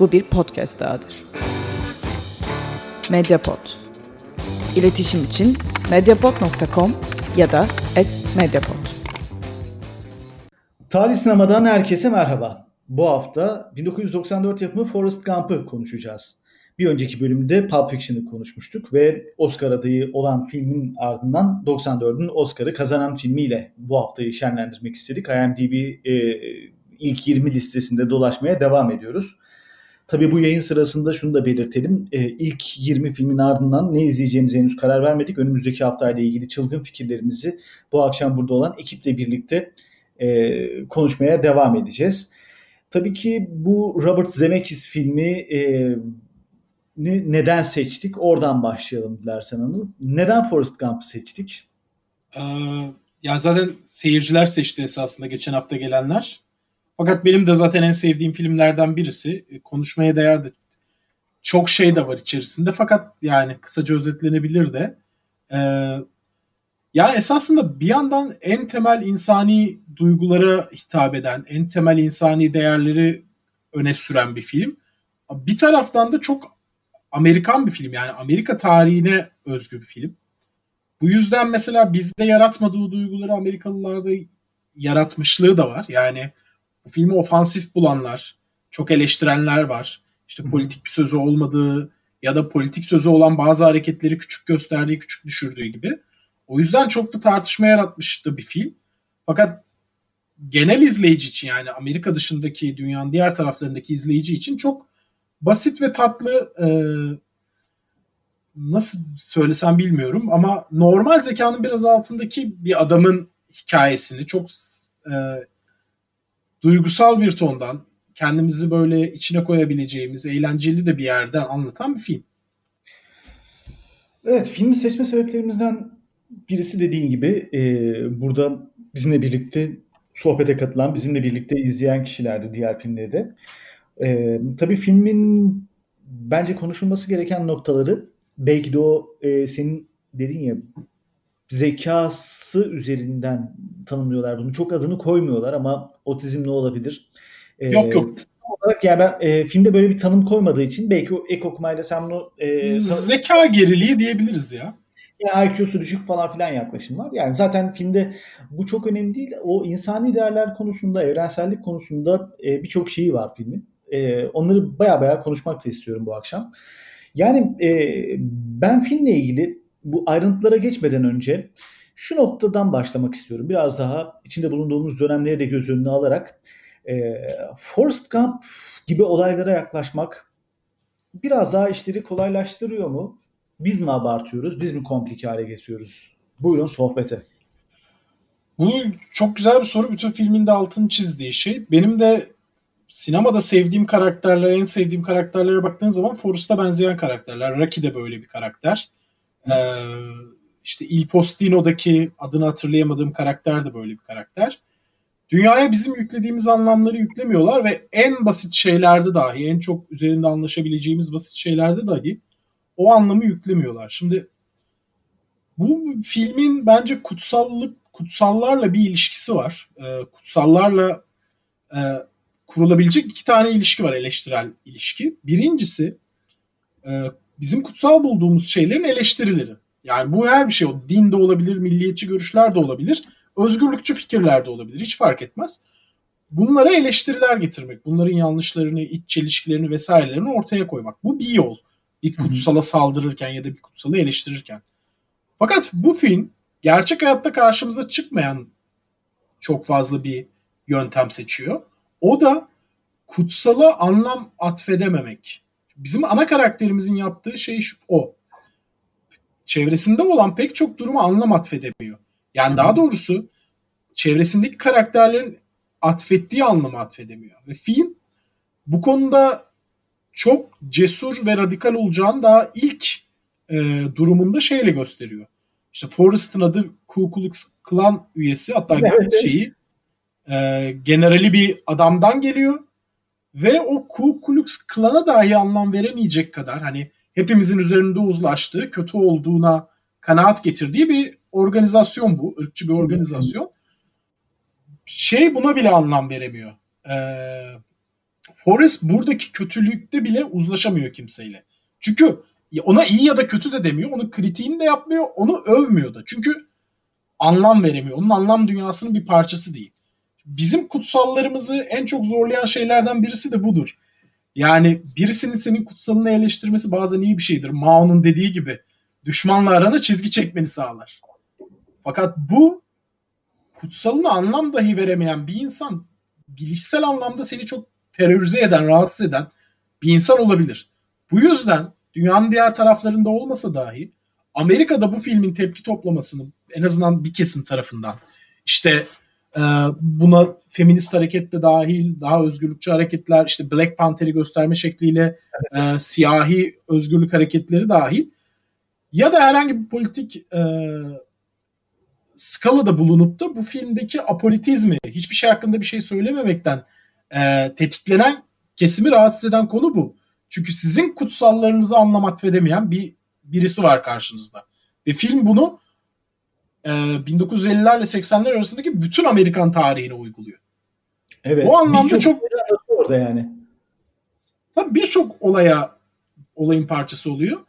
Bu bir podcast dahadır. Mediapod. İletişim için mediapod.com ya da @mediapod. Tarih sinemadan herkese merhaba. Bu hafta 1994 yapımı Forrest Gump'ı konuşacağız. Bir önceki bölümde Pulp Fiction'ı konuşmuştuk ve Oscar adayı olan filmin ardından 94'ün Oscar'ı kazanan filmiyle bu haftayı şenlendirmek istedik. IMDb e, ilk 20 listesinde dolaşmaya devam ediyoruz. Tabii bu yayın sırasında şunu da belirtelim. E, ilk 20 filmin ardından ne izleyeceğimize henüz karar vermedik. Önümüzdeki haftayla ilgili çılgın fikirlerimizi bu akşam burada olan ekiple birlikte e, konuşmaya devam edeceğiz. Tabii ki bu Robert Zemeckis filmi e, ne, neden seçtik? Oradan başlayalım dilersen Anıl. Neden Forrest Gump'ı seçtik? Ee, ya zaten seyirciler seçti esasında geçen hafta gelenler. Fakat benim de zaten en sevdiğim filmlerden birisi. E, konuşmaya değer de çok şey de var içerisinde. Fakat yani kısaca özetlenebilir de. Ee, ya esasında bir yandan en temel insani duygulara hitap eden, en temel insani değerleri öne süren bir film. Bir taraftan da çok Amerikan bir film yani Amerika tarihine özgü bir film. Bu yüzden mesela bizde yaratmadığı duyguları Amerikalılarda yaratmışlığı da var. Yani filmi ofansif bulanlar, çok eleştirenler var. İşte politik bir sözü olmadığı ya da politik sözü olan bazı hareketleri küçük gösterdiği, küçük düşürdüğü gibi. O yüzden çok da tartışma yaratmıştı bir film. Fakat genel izleyici için yani Amerika dışındaki dünyanın diğer taraflarındaki izleyici için çok basit ve tatlı e, nasıl söylesem bilmiyorum ama normal zekanın biraz altındaki bir adamın hikayesini çok e, duygusal bir tondan kendimizi böyle içine koyabileceğimiz eğlenceli de bir yerden anlatan bir film. Evet filmi seçme sebeplerimizden birisi dediğin gibi e, burada bizimle birlikte sohbete katılan, bizimle birlikte izleyen kişilerdi diğer filmleri de. E, tabii filmin bence konuşulması gereken noktaları belki de o e, senin dediğin ya zekası üzerinden tanımlıyorlar bunu. Çok adını koymuyorlar ama otizm ne olabilir? Ee, yok yok. Olarak yani ben e, filmde böyle bir tanım koymadığı için belki o ek okumayla sen bunu e, zeka geriliği diyebiliriz ya. Yani IQ'su düşük falan filan yaklaşım var. Yani zaten filmde bu çok önemli değil. O insani değerler konusunda, evrensellik konusunda e, birçok şeyi var filmin. E, onları baya baya konuşmak da istiyorum bu akşam. Yani e, ben filmle ilgili bu ayrıntılara geçmeden önce şu noktadan başlamak istiyorum. Biraz daha içinde bulunduğumuz dönemleri de göz önüne alarak e, Forrest Gump gibi olaylara yaklaşmak biraz daha işleri kolaylaştırıyor mu? Biz mi abartıyoruz? Biz mi komplike hale getiriyoruz? Buyurun sohbete. Bu çok güzel bir soru. Bütün filmin de altını çizdiği şey. Benim de sinemada sevdiğim karakterler, en sevdiğim karakterlere baktığın zaman Forrest'a benzeyen karakterler. Rocky de böyle bir karakter. Ee, işte Il Postino'daki adını hatırlayamadığım karakter de böyle bir karakter. Dünyaya bizim yüklediğimiz anlamları yüklemiyorlar ve en basit şeylerde dahi, en çok üzerinde anlaşabileceğimiz basit şeylerde dahi o anlamı yüklemiyorlar. Şimdi bu filmin bence kutsallık kutsallarla bir ilişkisi var. Ee, kutsallarla e, kurulabilecek iki tane ilişki var eleştirel ilişki. Birincisi e, bizim kutsal bulduğumuz şeylerin eleştirileri. Yani bu her bir şey. O din de olabilir, milliyetçi görüşler de olabilir, özgürlükçü fikirler de olabilir. Hiç fark etmez. Bunlara eleştiriler getirmek, bunların yanlışlarını, iç çelişkilerini vesairelerini ortaya koymak. Bu bir yol. Bir kutsala saldırırken ya da bir kutsalı eleştirirken. Fakat bu film gerçek hayatta karşımıza çıkmayan çok fazla bir yöntem seçiyor. O da kutsala anlam atfedememek. Bizim ana karakterimizin yaptığı şey şu, o. Çevresinde olan pek çok duruma anlam atfedemiyor. Yani daha doğrusu çevresindeki karakterlerin atfettiği anlamı atfedemiyor. Ve film bu konuda çok cesur ve radikal olacağını daha ilk e, durumunda şeyle gösteriyor. İşte Forrest'ın adı Ku Klux Klan üyesi hatta şeyi e, generali bir adamdan geliyor ve o Ku Klux Klan'a dahi anlam veremeyecek kadar hani hepimizin üzerinde uzlaştığı, kötü olduğuna kanaat getirdiği bir organizasyon bu. ırkçı bir organizasyon. Şey buna bile anlam veremiyor. Ee, Forrest buradaki kötülükte bile uzlaşamıyor kimseyle. Çünkü ona iyi ya da kötü de demiyor. Onun kritiğini de yapmıyor. Onu övmüyor da. Çünkü anlam veremiyor. Onun anlam dünyasının bir parçası değil. Bizim kutsallarımızı en çok zorlayan şeylerden birisi de budur. Yani birisinin senin kutsalını eleştirmesi bazen iyi bir şeydir. Mao'nun dediği gibi düşmanla arana çizgi çekmeni sağlar. Fakat bu kutsalına anlam dahi veremeyen bir insan bilişsel anlamda seni çok terörize eden, rahatsız eden bir insan olabilir. Bu yüzden dünyanın diğer taraflarında olmasa dahi Amerika'da bu filmin tepki toplamasını en azından bir kesim tarafından işte buna feminist hareket de dahil, daha özgürlükçü hareketler, işte Black Panther'i gösterme şekliyle e, siyahi özgürlük hareketleri dahil ya da herhangi bir politik e, skalada bulunup da bu filmdeki apolitizmi, hiçbir şey hakkında bir şey söylememekten e, tetiklenen kesimi rahatsız eden konu bu. Çünkü sizin kutsallarınızı anlamak vedemeyen bir birisi var karşınızda. Ve film bunu e, 1950'lerle 80'ler arasındaki bütün Amerikan tarihine uyguluyor. Evet. O anlamda çok orada yani. Tabii birçok olaya olayın parçası oluyor.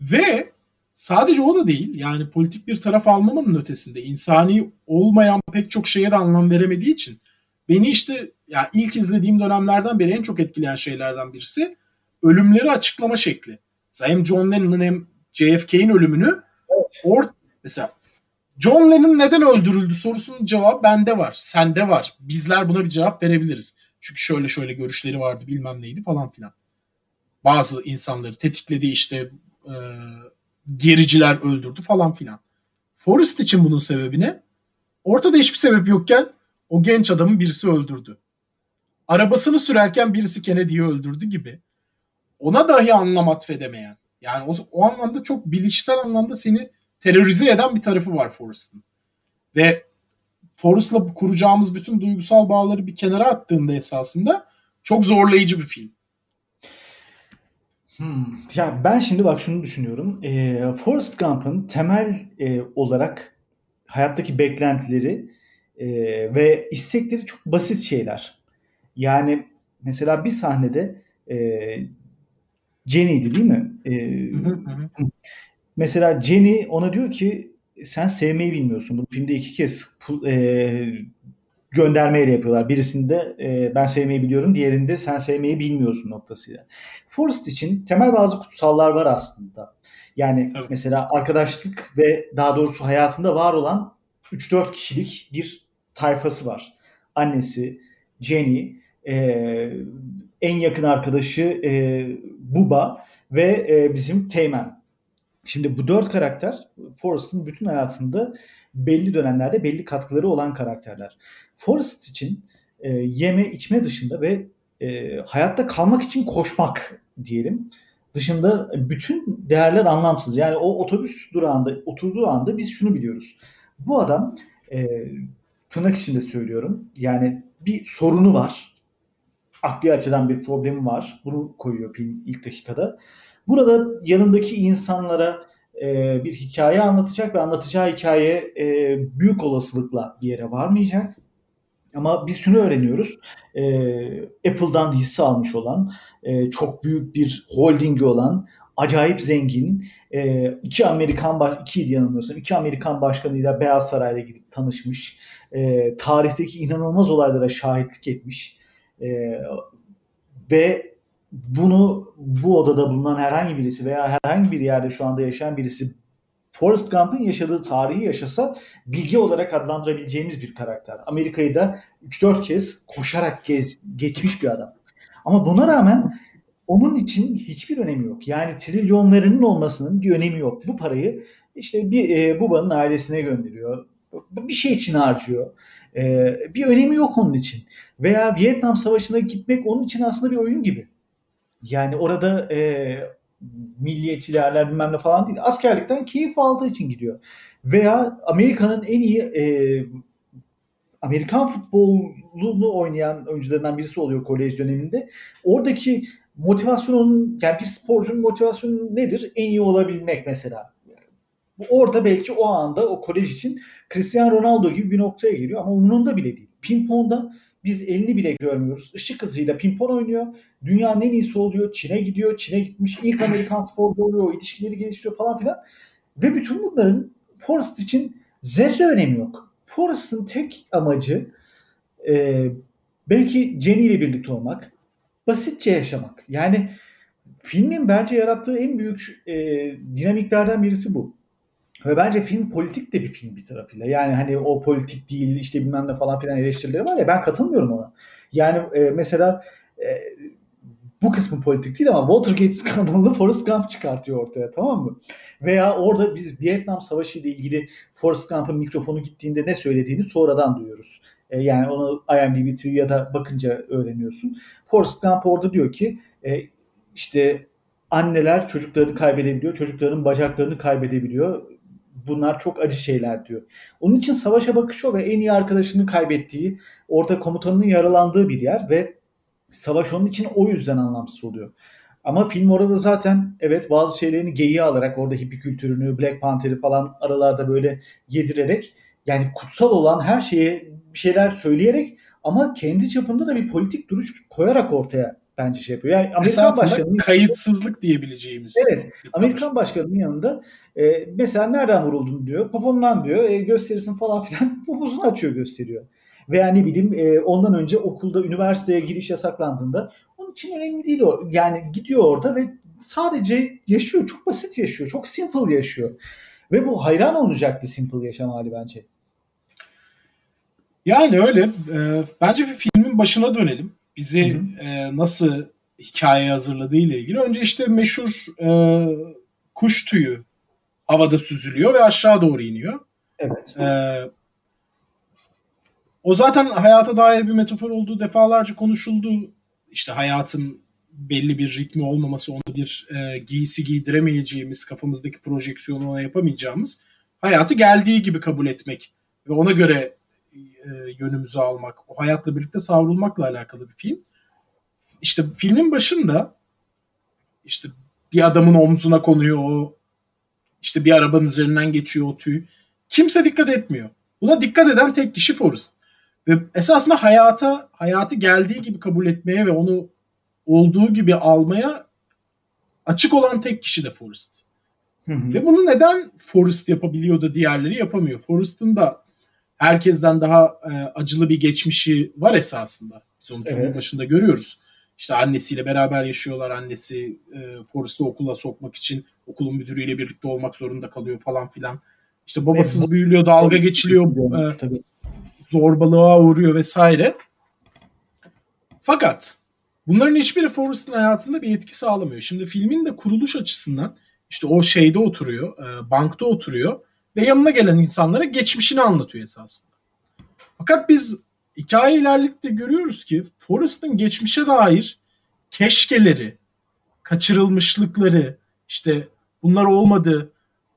Ve sadece o da değil. Yani politik bir taraf almamanın ötesinde insani olmayan pek çok şeye de anlam veremediği için beni işte ya yani ilk izlediğim dönemlerden beri en çok etkileyen şeylerden birisi ölümleri açıklama şekli. Mesela hem John Lennon'ın hem JFK'in ölümünü evet. or mesela John Lennon neden öldürüldü sorusunun cevabı bende var. Sende var. Bizler buna bir cevap verebiliriz. Çünkü şöyle şöyle görüşleri vardı bilmem neydi falan filan. Bazı insanları tetikledi işte e, gericiler öldürdü falan filan. Forrest için bunun sebebi ne? Ortada hiçbir sebep yokken o genç adamın birisi öldürdü. Arabasını sürerken birisi Kennedy'yi öldürdü gibi. Ona dahi anlam atfedemeyen. Yani o, o anlamda çok bilişsel anlamda seni terörize eden bir tarafı var Forrest'ın. Ve Forrest'la kuracağımız bütün duygusal bağları bir kenara attığında esasında çok zorlayıcı bir film. Hmm. Ya ben şimdi bak şunu düşünüyorum. E, Forrest Gump'ın temel e, olarak hayattaki beklentileri e, ve istekleri çok basit şeyler. Yani mesela bir sahnede e, Jenny'di değil mi? E, mesela Jenny ona diyor ki sen sevmeyi bilmiyorsun. Bu filmde iki kez e, göndermeyle yapıyorlar. Birisinde e, ben sevmeyi biliyorum, diğerinde sen sevmeyi bilmiyorsun noktasıyla. Forrest için temel bazı kutsallar var aslında. Yani evet. mesela arkadaşlık ve daha doğrusu hayatında var olan 3-4 kişilik bir tayfası var. Annesi, Jenny, e, en yakın arkadaşı e, Buba ve e, bizim Teğmen. Şimdi bu dört karakter Forrest'ın bütün hayatında belli dönemlerde belli katkıları olan karakterler. Forrest için e, yeme içme dışında ve e, hayatta kalmak için koşmak diyelim dışında bütün değerler anlamsız. Yani o otobüs durağında oturduğu anda biz şunu biliyoruz. Bu adam e, tırnak içinde söylüyorum. Yani bir sorunu var. Akli açıdan bir problemi var. Bunu koyuyor film ilk dakikada. Burada yanındaki insanlara e, bir hikaye anlatacak ve anlatacağı hikaye e, büyük olasılıkla bir yere varmayacak. Ama biz şunu öğreniyoruz. E, Apple'dan hisse almış olan, e, çok büyük bir holdingi olan, acayip zengin, e, iki Amerikan, iki yanılmıyorsam, iki Amerikan başkanıyla Beyaz Saray'da gidip tanışmış, e, tarihteki inanılmaz olaylara şahitlik etmiş e, ve bunu bu odada bulunan herhangi birisi veya herhangi bir yerde şu anda yaşayan birisi Forrest Gump'ın yaşadığı tarihi yaşasa bilgi olarak adlandırabileceğimiz bir karakter. Amerika'yı da 3-4 kez koşarak gez, geçmiş bir adam. Ama buna rağmen onun için hiçbir önemi yok. Yani trilyonlarının olmasının bir önemi yok. Bu parayı işte bir e, babanın ailesine gönderiyor. Bir şey için harcıyor. E, bir önemi yok onun için. Veya Vietnam Savaşı'na gitmek onun için aslında bir oyun gibi. Yani orada e, milliyetçi bilmem ne falan değil. Askerlikten keyif aldığı için gidiyor. Veya Amerika'nın en iyi e, Amerikan futbolunu oynayan oyuncularından birisi oluyor kolej döneminde. Oradaki motivasyonun yani bir sporcunun motivasyonu nedir? En iyi olabilmek mesela. Orada belki o anda o kolej için Cristiano Ronaldo gibi bir noktaya geliyor ama umurunda bile değil. Ping-pong'da biz elini bile görmüyoruz. Işık hızıyla pimpon oynuyor. Dünyanın en iyisi oluyor. Çin'e gidiyor. Çin'e gitmiş. ilk Amerikan sporcu oluyor. O ilişkileri geliştiriyor falan filan. Ve bütün bunların Forrest için zerre önemi yok. Forrest'ın tek amacı e, belki Jenny ile birlikte olmak. Basitçe yaşamak. Yani filmin bence yarattığı en büyük e, dinamiklerden birisi bu. Ve bence film politik de bir film bir tarafıyla. Yani hani o politik değil işte bilmem ne falan filan eleştirileri var ya ben katılmıyorum ona. Yani e, mesela e, bu kısmı politik değil ama Watergate skandalını Forrest Gump çıkartıyor ortaya tamam mı? Veya orada biz Vietnam Savaşı ile ilgili Forrest Gump'ın mikrofonu gittiğinde ne söylediğini sonradan duyuyoruz. E, yani onu IMDb ya da bakınca öğreniyorsun. Forrest Gump orada diyor ki e, işte anneler çocuklarını kaybedebiliyor, çocukların bacaklarını kaybedebiliyor. Bunlar çok acı şeyler diyor. Onun için savaşa bakışıyor ve en iyi arkadaşını kaybettiği, orada komutanının yaralandığı bir yer ve savaş onun için o yüzden anlamsız oluyor. Ama film orada zaten evet bazı şeylerini geyiğe alarak orada hippie kültürünü, Black Panther'i falan aralarda böyle yedirerek yani kutsal olan her şeye bir şeyler söyleyerek ama kendi çapında da bir politik duruş koyarak ortaya bence şey yapıyor. Yani Amerikan Esasında başkanının kayıtsızlık diyebileceğimiz. Evet. Amerikan başkanının yanında e, mesela nereden vuruldun diyor. Popondan diyor. E, gösterirsin falan filan. Popozunu açıyor gösteriyor. Veya ne bileyim e, ondan önce okulda üniversiteye giriş yasaklandığında onun için önemli değil o. Yani gidiyor orada ve sadece yaşıyor. Çok basit yaşıyor. Çok simple yaşıyor. Ve bu hayran olacak bir simple yaşam hali bence. Yani öyle. E, bence bir filmin başına dönelim. Bizi e, nasıl hikaye hazırladığı ile ilgili. Önce işte meşhur e, kuş tüyü havada süzülüyor ve aşağı doğru iniyor. Evet. E, o zaten hayata dair bir metafor olduğu defalarca konuşuldu. İşte hayatın belli bir ritmi olmaması, onu bir e, giysi giydiremeyeceğimiz, kafamızdaki projeksiyonu ona yapamayacağımız hayatı geldiği gibi kabul etmek ve ona göre e, yönümüzü almak, o hayatla birlikte savrulmakla alakalı bir film. İşte filmin başında işte bir adamın omzuna konuyor o işte bir arabanın üzerinden geçiyor o tüy. Kimse dikkat etmiyor. Buna dikkat eden tek kişi Forrest. Ve esasında hayata, hayatı geldiği gibi kabul etmeye ve onu olduğu gibi almaya açık olan tek kişi de Forrest. Hı hı. Ve bunu neden Forrest yapabiliyor da diğerleri yapamıyor? Forrest'ın da herkesten daha e, acılı bir geçmişi var esasında. Biz onu evet. başında görüyoruz. İşte annesiyle beraber yaşıyorlar. Annesi e, Forrest'ı okula sokmak için okulun müdürüyle birlikte olmak zorunda kalıyor falan filan. İşte babasız büyülüyor, dalga geçiliyor, e, tabii. zorbalığa uğruyor vesaire. Fakat bunların hiçbiri Forrest'ın hayatında bir etki sağlamıyor. Şimdi filmin de kuruluş açısından işte o şeyde oturuyor, e, bankta oturuyor ve yanına gelen insanlara geçmişini anlatıyor esasında. Fakat biz hikaye ilerledikçe görüyoruz ki Forrest'ın geçmişe dair keşkeleri, kaçırılmışlıkları, işte bunlar olmadı,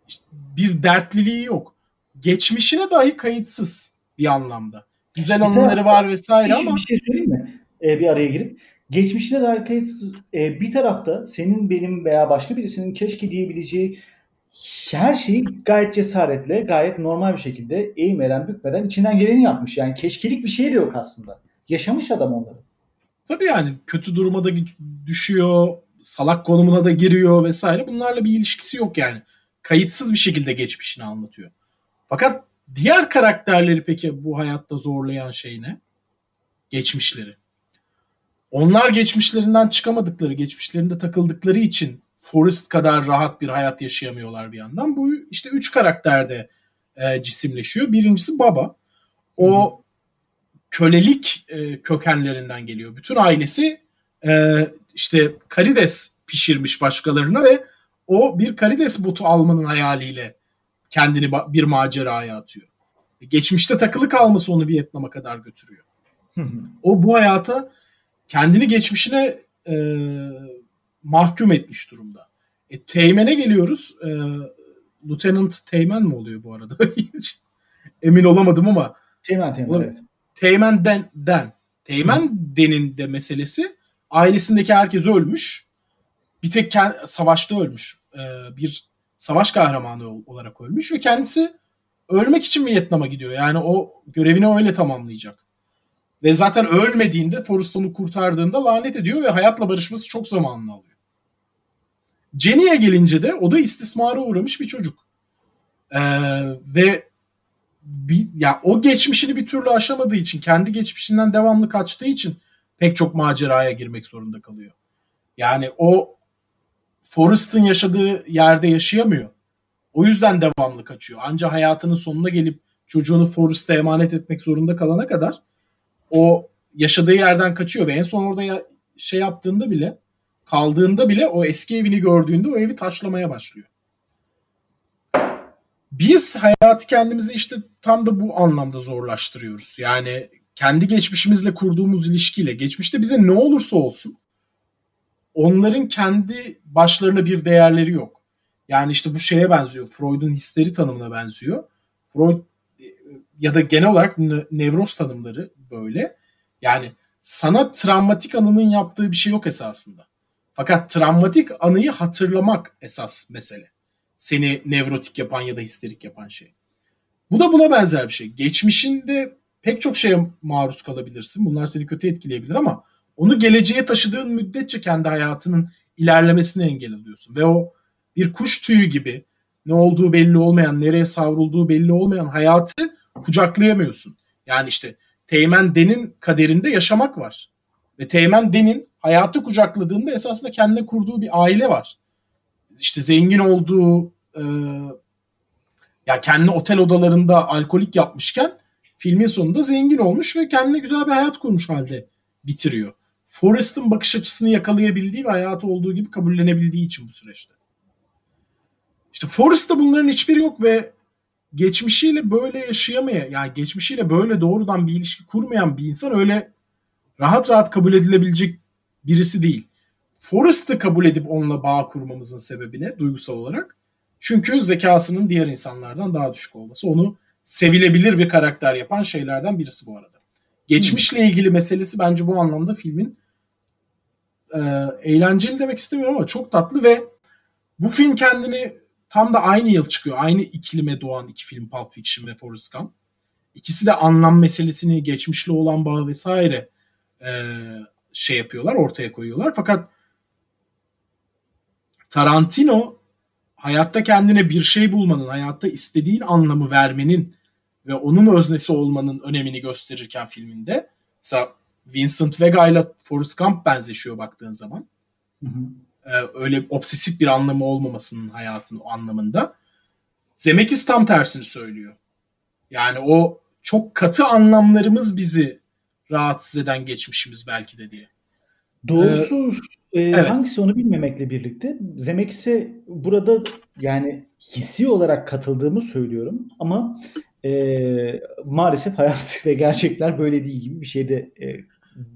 işte bir dertliliği yok. Geçmişine dahi kayıtsız bir anlamda. Güzel anıları var vesaire bir, ama. Bir şey söyleyeyim mi? Ee, bir araya girip. Geçmişine dair kayıtsız. Ee, bir tarafta senin, benim veya başka birisinin keşke diyebileceği her şeyi gayet cesaretle, gayet normal bir şekilde eğmeden, bükmeden içinden geleni yapmış. Yani keşkelik bir şey de yok aslında. Yaşamış adam onları. Tabii yani kötü duruma da düşüyor, salak konumuna da giriyor vesaire. Bunlarla bir ilişkisi yok yani. Kayıtsız bir şekilde geçmişini anlatıyor. Fakat diğer karakterleri peki bu hayatta zorlayan şey ne? Geçmişleri. Onlar geçmişlerinden çıkamadıkları, geçmişlerinde takıldıkları için Forrest kadar rahat bir hayat yaşayamıyorlar bir yandan. Bu işte üç karakterde e, cisimleşiyor. Birincisi baba. O hmm. kölelik e, kökenlerinden geliyor. Bütün ailesi e, işte karides pişirmiş başkalarına ve o bir karides botu almanın hayaliyle kendini bir maceraya atıyor. Geçmişte takılı kalması onu Vietnam'a kadar götürüyor. o bu hayata kendini geçmişine e, mahkum etmiş durumda. E, Teğmen'e geliyoruz. E, Lieutenant Teğmen mi oluyor bu arada? Hiç emin olamadım ama. Teğmen Teğmen evet. Teğmen Den. den. Teğmen Hı. Den'in de meselesi ailesindeki herkes ölmüş. Bir tek savaşta ölmüş. E, bir savaş kahramanı olarak ölmüş ve kendisi ölmek için Vietnam'a gidiyor. Yani o görevini öyle tamamlayacak. Ve zaten ölmediğinde Forrest onu kurtardığında lanet ediyor ve hayatla barışması çok zamanını alıyor. Jenny'e gelince de o da istismara uğramış bir çocuk. Ee, ve bir, ya o geçmişini bir türlü aşamadığı için, kendi geçmişinden devamlı kaçtığı için pek çok maceraya girmek zorunda kalıyor. Yani o Forrest'ın yaşadığı yerde yaşayamıyor. O yüzden devamlı kaçıyor. Ancak hayatının sonuna gelip çocuğunu Forrest'a emanet etmek zorunda kalana kadar o yaşadığı yerden kaçıyor ve en son orada ya, şey yaptığında bile kaldığında bile o eski evini gördüğünde o evi taşlamaya başlıyor. Biz hayatı kendimizi işte tam da bu anlamda zorlaştırıyoruz. Yani kendi geçmişimizle kurduğumuz ilişkiyle geçmişte bize ne olursa olsun onların kendi başlarına bir değerleri yok. Yani işte bu şeye benziyor. Freud'un histeri tanımına benziyor. Freud ya da genel olarak nevroz tanımları böyle. Yani sana travmatik anının yaptığı bir şey yok esasında. Fakat travmatik anıyı hatırlamak esas mesele. Seni nevrotik yapan ya da histerik yapan şey. Bu da buna benzer bir şey. Geçmişinde pek çok şeye maruz kalabilirsin. Bunlar seni kötü etkileyebilir ama onu geleceğe taşıdığın müddetçe kendi hayatının ilerlemesine engel alıyorsun. Ve o bir kuş tüyü gibi ne olduğu belli olmayan, nereye savrulduğu belli olmayan hayatı kucaklayamıyorsun. Yani işte Teğmen Den'in kaderinde yaşamak var. Ve Teğmen Den'in hayatı kucakladığında esasında kendine kurduğu bir aile var. İşte zengin olduğu e, ya kendi otel odalarında alkolik yapmışken filmin sonunda zengin olmuş ve kendine güzel bir hayat kurmuş halde bitiriyor. Forrest'ın bakış açısını yakalayabildiği ve hayatı olduğu gibi kabullenebildiği için bu süreçte. İşte Forrest'ta bunların hiçbiri yok ve geçmişiyle böyle yaşayamaya yani geçmişiyle böyle doğrudan bir ilişki kurmayan bir insan öyle rahat rahat kabul edilebilecek birisi değil. Forrest'ı kabul edip onunla bağ kurmamızın sebebi ne duygusal olarak? Çünkü zekasının diğer insanlardan daha düşük olması onu sevilebilir bir karakter yapan şeylerden birisi bu arada. Geçmişle ilgili meselesi bence bu anlamda filmin e, eğlenceli demek istemiyorum ama çok tatlı ve bu film kendini tam da aynı yıl çıkıyor. Aynı iklime doğan iki film Pulp Fiction ve Forrest Gump. İkisi de anlam meselesini, geçmişle olan bağı vesaire e, şey yapıyorlar, ortaya koyuyorlar. Fakat Tarantino hayatta kendine bir şey bulmanın, hayatta istediğin anlamı vermenin ve onun öznesi olmanın önemini gösterirken filminde mesela Vincent Vega ile Forrest Gump benzeşiyor baktığın zaman. Hı hı. Ee, öyle obsesif bir anlamı olmamasının hayatın o anlamında. Zemeckis tam tersini söylüyor. Yani o çok katı anlamlarımız bizi rahatsız eden geçmişimiz belki de diye. Doğrusu ee, evet. hangisi onu bilmemekle birlikte Zemeckis'e burada yani hissi olarak katıldığımı söylüyorum ama e, maalesef hayat ve gerçekler böyle değil gibi bir şeyde e,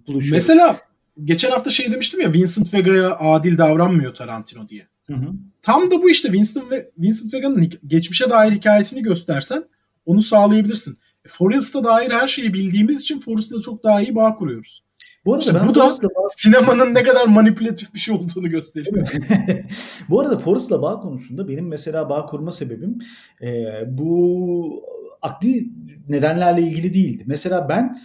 buluşuyoruz. Mesela geçen hafta şey demiştim ya Vincent Vega'ya adil davranmıyor Tarantino diye. Hı hı. Tam da bu işte Vincent, ve Vincent Vega'nın geçmişe dair hikayesini göstersen onu sağlayabilirsin. E, Forrest'a dair her şeyi bildiğimiz için Forrest'la çok daha iyi bağ kuruyoruz. Bu arada işte ben bu da bazı... sinemanın ne kadar manipülatif bir şey olduğunu gösteriyor. bu arada Forrest'la bağ konusunda benim mesela bağ kurma sebebim e, bu akli nedenlerle ilgili değildi. Mesela ben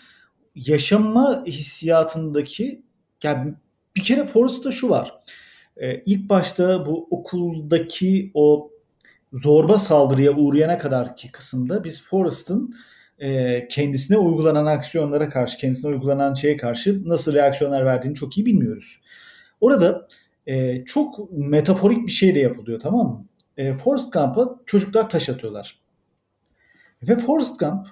yaşama hissiyatındaki yani bir kere Forrest'ta şu var. Ee, ilk başta bu okuldaki o zorba saldırıya uğrayana kadar ki kısımda biz Forrest'ın e, kendisine uygulanan aksiyonlara karşı, kendisine uygulanan şeye karşı nasıl reaksiyonlar verdiğini çok iyi bilmiyoruz. Orada e, çok metaforik bir şey de yapılıyor tamam mı? E, Forrest Gump'a çocuklar taş atıyorlar. Ve Forrest Gump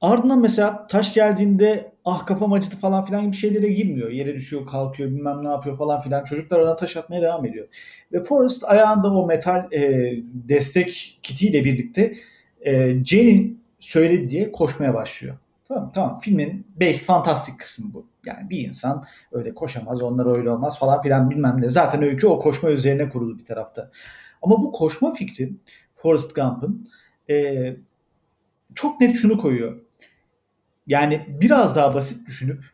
ardından mesela taş geldiğinde ah kafam acıdı falan filan gibi şeylere girmiyor. Yere düşüyor, kalkıyor, bilmem ne yapıyor falan filan. Çocuklar ona taş atmaya devam ediyor. Ve Forrest ayağında o metal e, destek kitiyle birlikte e, Jenny söyledi diye koşmaya başlıyor. Tamam tamam filmin belki fantastik kısmı bu. Yani bir insan öyle koşamaz, onlar öyle olmaz falan filan bilmem ne. Zaten öykü o koşma üzerine kurulu bir tarafta. Ama bu koşma fikri Forrest Gump'ın e, çok net şunu koyuyor. Yani biraz daha basit düşünüp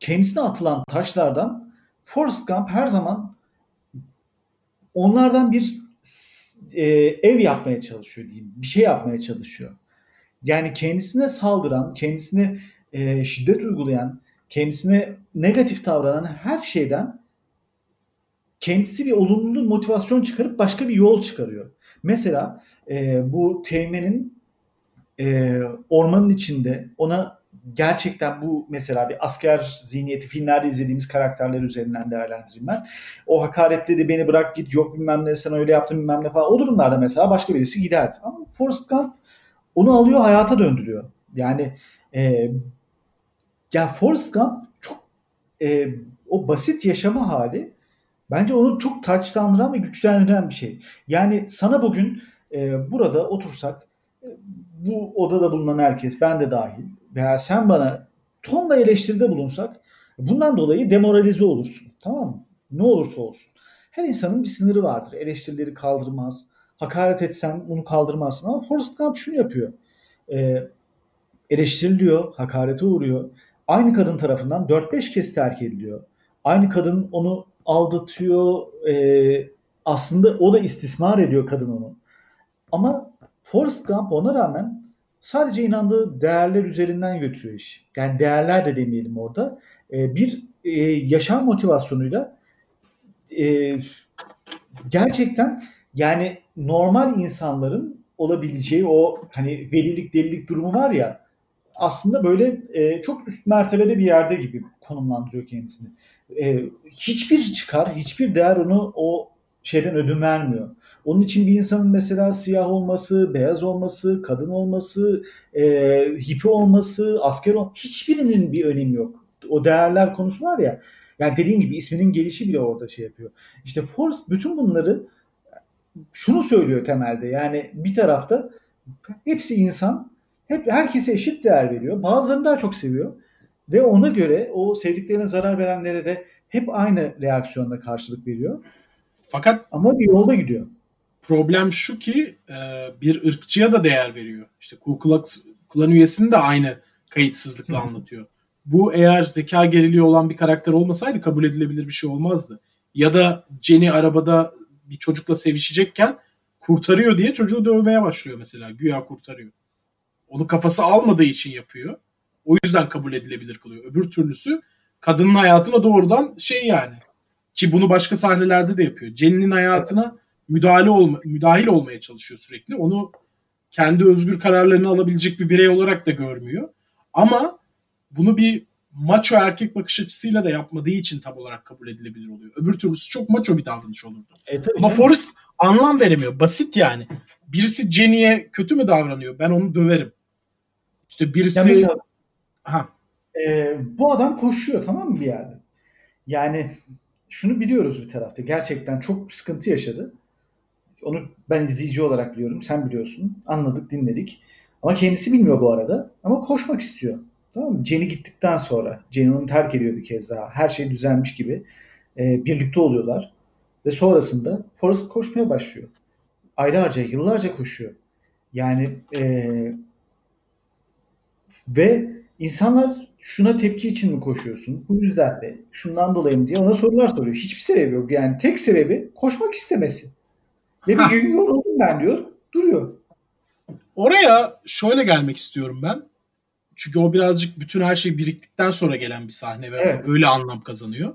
kendisine atılan taşlardan Forrest Gump her zaman onlardan bir e, ev yapmaya çalışıyor diyeyim. Bir şey yapmaya çalışıyor. Yani kendisine saldıran, kendisine e, şiddet uygulayan, kendisine negatif davranan her şeyden kendisi bir olumlu motivasyon çıkarıp başka bir yol çıkarıyor. Mesela e, bu Teğmen'in e, ormanın içinde ona gerçekten bu mesela bir asker zihniyeti filmlerde izlediğimiz karakterler üzerinden değerlendireyim ben. O hakaretleri beni bırak git yok bilmem ne sen öyle yaptın bilmem ne falan. O durumlarda mesela başka birisi giderdi. Ama Forrest Gump onu alıyor hayata döndürüyor. Yani e, ya Forrest Gump çok e, o basit yaşama hali bence onu çok taçlandıran ve güçlendiren bir şey. Yani sana bugün e, burada otursak e, bu odada bulunan herkes ben de dahil veya sen bana tonla eleştiride bulunsak bundan dolayı demoralize olursun. Tamam mı? Ne olursa olsun. Her insanın bir sınırı vardır. Eleştirileri kaldırmaz. Hakaret etsen bunu kaldırmazsın. Ama Forrest Gump şunu yapıyor. Ee, eleştiriliyor, hakarete uğruyor. Aynı kadın tarafından 4-5 kez terk ediliyor. Aynı kadın onu aldatıyor. E, aslında o da istismar ediyor kadın onu. Ama Forrest Gump ona rağmen sadece inandığı değerler üzerinden götürüyor iş. Yani değerler de demeyelim orada. E, bir e, yaşam motivasyonuyla e, gerçekten yani normal insanların olabileceği o hani velilik delilik durumu var ya aslında böyle e, çok üst mertebede bir yerde gibi konumlandırıyor kendisini. E, hiçbir çıkar, hiçbir değer onu o şeyden ödün vermiyor. Onun için bir insanın mesela siyah olması, beyaz olması, kadın olması, e, hippi olması, asker olması hiçbirinin bir önemi yok. O değerler konusu var ya. Yani dediğim gibi isminin gelişi bile orada şey yapıyor. İşte Forrest bütün bunları şunu söylüyor temelde. Yani bir tarafta hepsi insan, hep herkese eşit değer veriyor. Bazılarını daha çok seviyor. Ve ona göre o sevdiklerine zarar verenlere de hep aynı reaksiyonla karşılık veriyor. Fakat ama bir yolda gidiyor. Problem şu ki e, bir ırkçıya da değer veriyor. İşte Ku Klux Klan üyesini de aynı kayıtsızlıkla anlatıyor. Bu eğer zeka geriliği olan bir karakter olmasaydı kabul edilebilir bir şey olmazdı. Ya da Jenny arabada bir çocukla sevişecekken kurtarıyor diye çocuğu dövmeye başlıyor mesela. Güya kurtarıyor. Onu kafası almadığı için yapıyor. O yüzden kabul edilebilir kılıyor. Öbür türlüsü kadının hayatına doğrudan şey yani. Ki bunu başka sahnelerde de yapıyor. Jenny'nin hayatına müdahale olma, müdahil olmaya çalışıyor sürekli. Onu kendi özgür kararlarını alabilecek bir birey olarak da görmüyor. Ama bunu bir maço erkek bakış açısıyla da yapmadığı için tam olarak kabul edilebilir oluyor. Öbür türlüsü çok maço bir davranış olurdu. E, Ama canım. Forrest anlam veremiyor. Basit yani. Birisi Jenny'e kötü mü davranıyor? Ben onu döverim. İşte birisi... Ya mesela, ha. E, bu adam koşuyor tamam mı bir yerde? Yani şunu biliyoruz bir tarafta. Gerçekten çok sıkıntı yaşadı. Onu ben izleyici olarak biliyorum. Sen biliyorsun. Anladık, dinledik. Ama kendisi bilmiyor bu arada. Ama koşmak istiyor. Tamam mı? Jenny gittikten sonra Jenny onu terk ediyor bir kez daha. Her şey düzelmiş gibi. E, birlikte oluyorlar. Ve sonrasında Forrest koşmaya başlıyor. Aylarca, yıllarca koşuyor. Yani e, ve insanlar şuna tepki için mi koşuyorsun? Bu yüzden de şundan dolayı mı diye ona sorular soruyor. Hiçbir sebebi yok. Yani tek sebebi koşmak istemesi. Ve bir gün yoruldum ben diyor. Duruyor. Oraya şöyle gelmek istiyorum ben. Çünkü o birazcık bütün her şey biriktikten sonra gelen bir sahne ve evet. öyle anlam kazanıyor.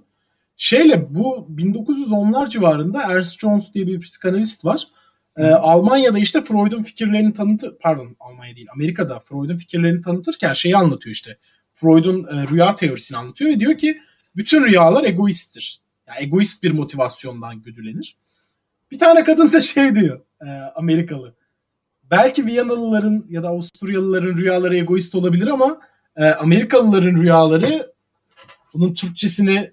Şeyle bu 1910'lar civarında Ernst Jones diye bir psikanalist var. Ee, Almanya'da işte Freud'un fikirlerini tanıtır, pardon Almanya değil Amerika'da Freud'un fikirlerini tanıtırken şeyi anlatıyor işte. Freud'un e, rüya teorisini anlatıyor ve diyor ki bütün rüyalar egoisttir. Yani egoist bir motivasyondan güdülenir. Bir tane kadın da şey diyor e, Amerikalı. Belki Viyanalıların ya da Avusturyalıların rüyaları egoist olabilir ama e, Amerikalıların rüyaları bunun Türkçesini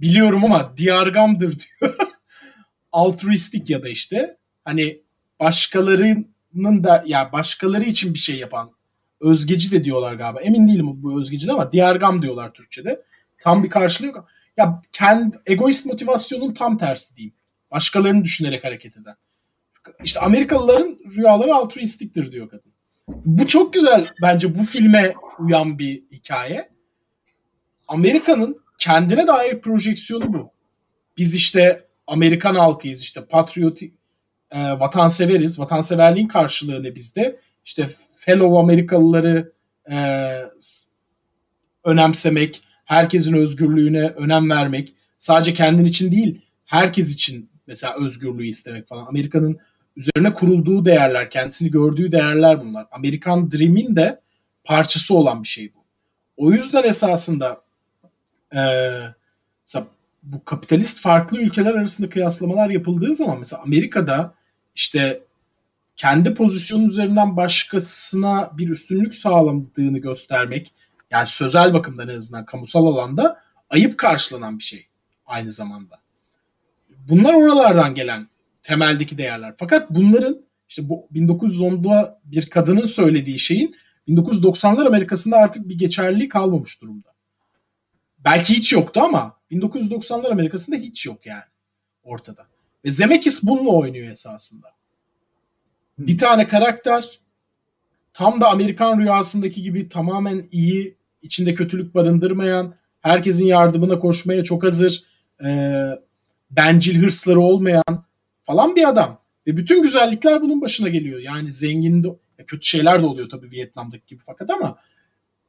biliyorum ama diyargamdır diyor. Altruistik ya da işte hani başkalarının da ya başkaları için bir şey yapan özgeci de diyorlar galiba. Emin değilim bu özgeci ama diyargam diyorlar Türkçe'de. Tam bir karşılığı yok. Ya kendi egoist motivasyonun tam tersi diyeyim. Başkalarını düşünerek hareket eden. İşte Amerikalıların rüyaları altruistiktir diyor kadın. Bu çok güzel bence bu filme uyan bir hikaye. Amerika'nın kendine dair projeksiyonu bu. Biz işte Amerikan halkıyız işte patriotik e, vatanseveriz. Vatanseverliğin karşılığı ne bizde? İşte fellow Amerikalıları e, önemsemek, herkesin özgürlüğüne önem vermek, sadece kendin için değil, herkes için mesela özgürlüğü istemek falan. Amerika'nın üzerine kurulduğu değerler, kendisini gördüğü değerler bunlar. Amerikan Dream'in de parçası olan bir şey bu. O yüzden esasında e, mesela bu kapitalist farklı ülkeler arasında kıyaslamalar yapıldığı zaman mesela Amerika'da işte kendi pozisyonu üzerinden başkasına bir üstünlük sağladığını göstermek yani sözel bakımdan en azından kamusal alanda ayıp karşılanan bir şey aynı zamanda. Bunlar oralardan gelen temeldeki değerler. Fakat bunların işte bu 1910'da bir kadının söylediği şeyin 1990'lar Amerika'sında artık bir geçerliliği kalmamış durumda. Belki hiç yoktu ama 1990'lar Amerika'sında hiç yok yani ortada. Ve Zemeckis bununla oynuyor esasında. Bir tane karakter tam da Amerikan rüyasındaki gibi tamamen iyi, içinde kötülük barındırmayan, herkesin yardımına koşmaya çok hazır, e, bencil hırsları olmayan falan bir adam. Ve bütün güzellikler bunun başına geliyor. Yani zengin de, kötü şeyler de oluyor tabii Vietnam'daki gibi fakat ama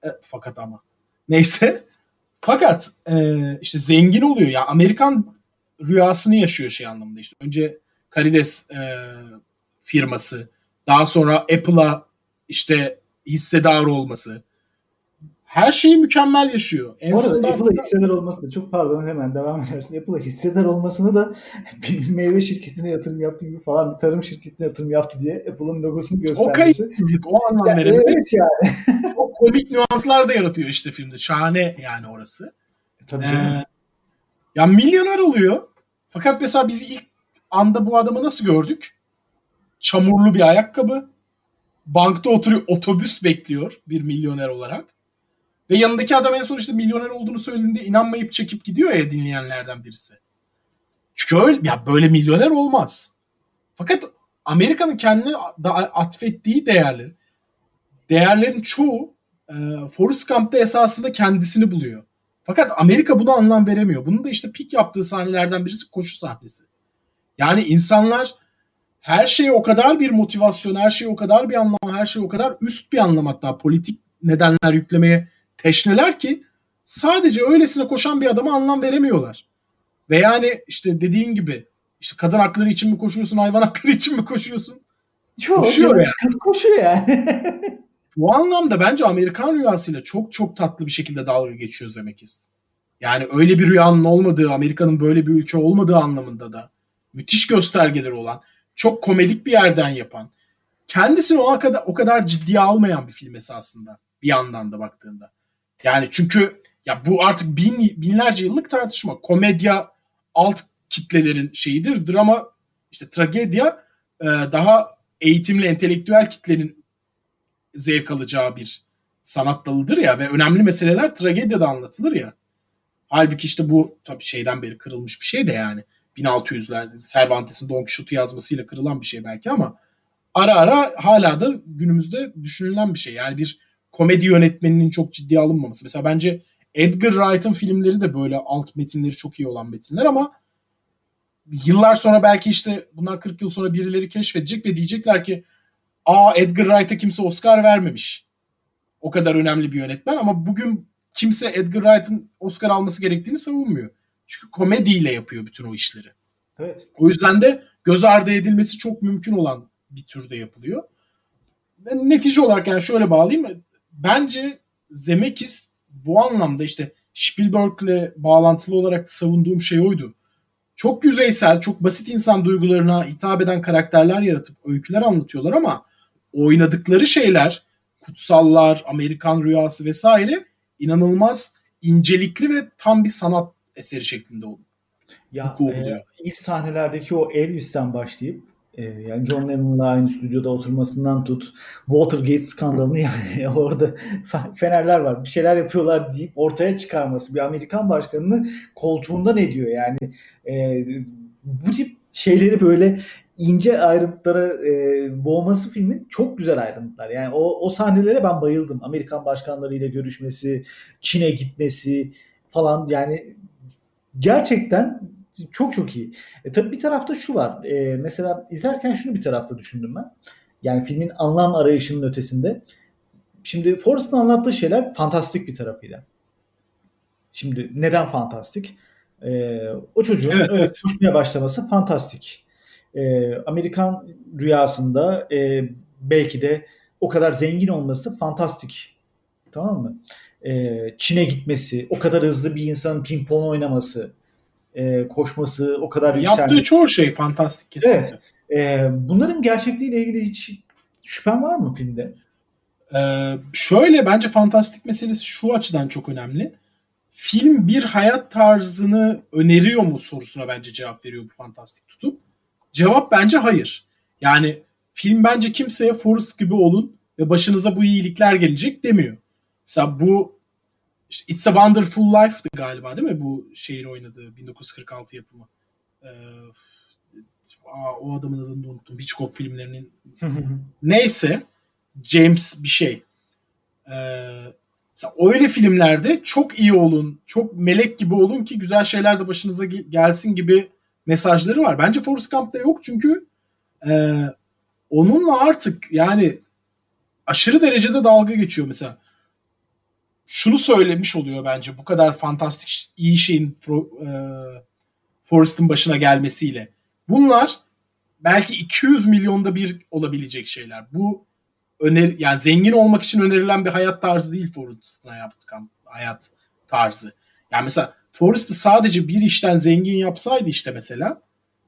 e, fakat ama. Neyse. Fakat e, işte zengin oluyor. Ya Amerikan rüyasını yaşıyor şey anlamında işte. Önce karides e, firması daha sonra Apple'a işte hissedar olması her şeyi mükemmel yaşıyor. En Bu arada Apple'a hissedar olması da çok pardon hemen devam edersin. Apple'a hissedar olmasını da bir meyve şirketine yatırım yaptı gibi falan bir tarım şirketine yatırım yaptı diye Apple'ın logosunu göstermesi. O kayıtsızlık o anlam yani, Evet yani. çok komik nüanslar da yaratıyor işte filmde. Şahane yani orası. Tabii ee, ya milyoner oluyor. Fakat mesela biz ilk anda bu adamı nasıl gördük? Çamurlu bir ayakkabı. Bankta oturuyor otobüs bekliyor bir milyoner olarak ve yanındaki adam en son işte milyoner olduğunu söylediğinde inanmayıp çekip gidiyor ya dinleyenlerden birisi. Çünkü öyle, ya böyle milyoner olmaz. Fakat Amerika'nın kendine da atfettiği değerler, değerlerin çoğu e, Forrest Gump'ta esasında kendisini buluyor. Fakat Amerika buna anlam veremiyor. Bunun da işte pik yaptığı sahnelerden birisi koşu sahnesi. Yani insanlar her şeye o kadar bir motivasyon, her şeye o kadar bir anlam, her şeye o kadar üst bir anlam hatta politik nedenler yüklemeye teşneler ki sadece öylesine koşan bir adama anlam veremiyorlar. Ve yani işte dediğin gibi işte kadın hakları için mi koşuyorsun, hayvan hakları için mi koşuyorsun? Çok koşuyor yani. Koşuyor yani. Bu anlamda bence Amerikan rüyasıyla çok çok tatlı bir şekilde dalga geçiyor Zemeckis. Yani öyle bir rüyanın olmadığı, Amerika'nın böyle bir ülke olmadığı anlamında da müthiş göstergeleri olan, çok komedik bir yerden yapan, kendisini o kadar o kadar ciddiye almayan bir film esasında bir yandan da baktığında. Yani çünkü ya bu artık bin, binlerce yıllık tartışma. Komedya alt kitlelerin şeyidir. Drama işte tragedya e, daha eğitimli entelektüel kitlenin zevk alacağı bir sanat dalıdır ya ve önemli meseleler tragedyada anlatılır ya. Halbuki işte bu tabii şeyden beri kırılmış bir şey de yani. 1600'ler Cervantes'in Don Quixote yazmasıyla kırılan bir şey belki ama ara ara hala da günümüzde düşünülen bir şey. Yani bir komedi yönetmeninin çok ciddiye alınmaması. Mesela bence Edgar Wright'ın filmleri de böyle alt metinleri çok iyi olan metinler ama yıllar sonra belki işte bundan 40 yıl sonra birileri keşfedecek ve diyecekler ki aa Edgar Wright'a kimse Oscar vermemiş. O kadar önemli bir yönetmen ama bugün kimse Edgar Wright'ın Oscar alması gerektiğini savunmuyor. Çünkü komediyle yapıyor bütün o işleri. Evet. O yüzden de göz ardı edilmesi çok mümkün olan bir türde yapılıyor. Ben netice olarak yani şöyle bağlayayım bence Zemeckis bu anlamda işte Spielberg'le bağlantılı olarak savunduğum şey oydu. Çok yüzeysel, çok basit insan duygularına hitap eden karakterler yaratıp öyküler anlatıyorlar ama oynadıkları şeyler, kutsallar, Amerikan rüyası vesaire inanılmaz incelikli ve tam bir sanat eseri şeklinde oldu. Ya e, ilk sahnelerdeki o Elvis'ten başlayıp ee, yani John Lennon'la aynı stüdyoda oturmasından tut Watergate skandalını yani orada fenerler var bir şeyler yapıyorlar deyip ortaya çıkarması bir Amerikan başkanını koltuğundan ediyor yani e, bu tip şeyleri böyle ince ayrıntılara e, boğması filmin çok güzel ayrıntılar. Yani o, o sahnelere ben bayıldım. Amerikan başkanlarıyla görüşmesi, Çin'e gitmesi falan yani gerçekten çok çok iyi. E, tabii bir tarafta şu var. E, mesela izlerken şunu bir tarafta düşündüm ben. Yani filmin anlam arayışının ötesinde. Şimdi Forrest'ın anlattığı şeyler fantastik bir tarafıyla. Şimdi neden fantastik? E, o çocuğun Evet, evet, evet. koşmaya başlaması fantastik. E, Amerikan rüyasında e, belki de o kadar zengin olması fantastik. Tamam mı? E, Çin'e gitmesi, o kadar hızlı bir insanın pimpon oynaması, e, koşması, o kadar Yaptığı yükselmesi. çoğu şey fantastik kesinlikle. E, bunların gerçekliğiyle ilgili hiç şüphen var mı filmde? Ee, şöyle bence fantastik meselesi şu açıdan çok önemli. Film bir hayat tarzını öneriyor mu sorusuna bence cevap veriyor bu fantastik tutup. Cevap bence hayır. Yani film bence kimseye Forrest gibi olun ve başınıza bu iyilikler gelecek demiyor. Mesela bu işte It's a Wonderful Life'dı galiba değil mi? Bu şeyin oynadığı 1946 yapımı. Ee, aa, o adamın adını da unuttum. Hitchcock filmlerinin neyse James bir şey. Ee, öyle filmlerde çok iyi olun, çok melek gibi olun ki güzel şeyler de başınıza ge- gelsin gibi mesajları var. Bence Forrest Gump'ta yok çünkü e, onunla artık yani aşırı derecede dalga geçiyor mesela. Şunu söylemiş oluyor bence bu kadar fantastik iyi şeyin Fro- e, Forrest'ın başına gelmesiyle. Bunlar belki 200 milyonda bir olabilecek şeyler. Bu öner yani zengin olmak için önerilen bir hayat tarzı değil Forrest'ın hayat, hayat tarzı. Yani mesela Forrest'ı sadece bir işten zengin yapsaydı işte mesela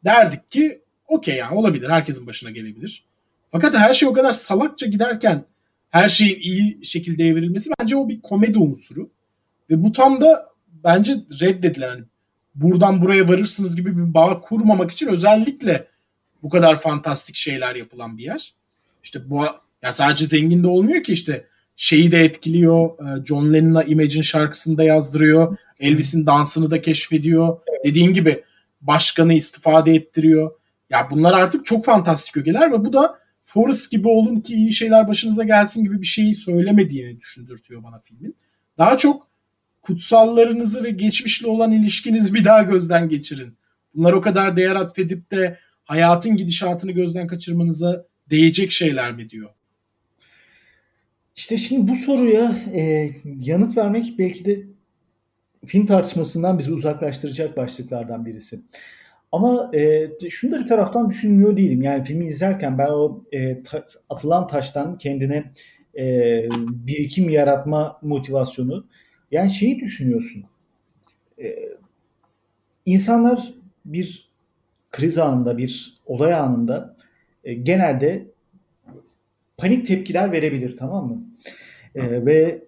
derdik ki okey yani olabilir herkesin başına gelebilir. Fakat her şey o kadar salakça giderken her şeyin iyi şekilde evrilmesi bence o bir komedi unsuru. Ve bu tam da bence reddedilen hani buradan buraya varırsınız gibi bir bağ kurmamak için özellikle bu kadar fantastik şeyler yapılan bir yer. İşte bu ya sadece zengin de olmuyor ki işte şeyi de etkiliyor. e, John Lennon'a Imagine şarkısını da yazdırıyor. Elvis'in dansını da keşfediyor. Dediğim gibi başkanı istifade ettiriyor. Ya bunlar artık çok fantastik ögeler ve bu da Forrest gibi olun ki iyi şeyler başınıza gelsin gibi bir şeyi söylemediğini düşündürtüyor bana filmin. Daha çok kutsallarınızı ve geçmişle olan ilişkinizi bir daha gözden geçirin. Bunlar o kadar değer atfedip de hayatın gidişatını gözden kaçırmanıza değecek şeyler mi diyor. İşte şimdi bu soruya e, yanıt vermek belki de film tartışmasından bizi uzaklaştıracak başlıklardan birisi. Ama e, şunu da bir taraftan düşünmüyor değilim. Yani filmi izlerken ben o e, ta- atılan taştan kendine e, birikim yaratma motivasyonu yani şeyi düşünüyorsun. E, insanlar bir kriz anında, bir olay anında e, genelde panik tepkiler verebilir tamam mı? E, ve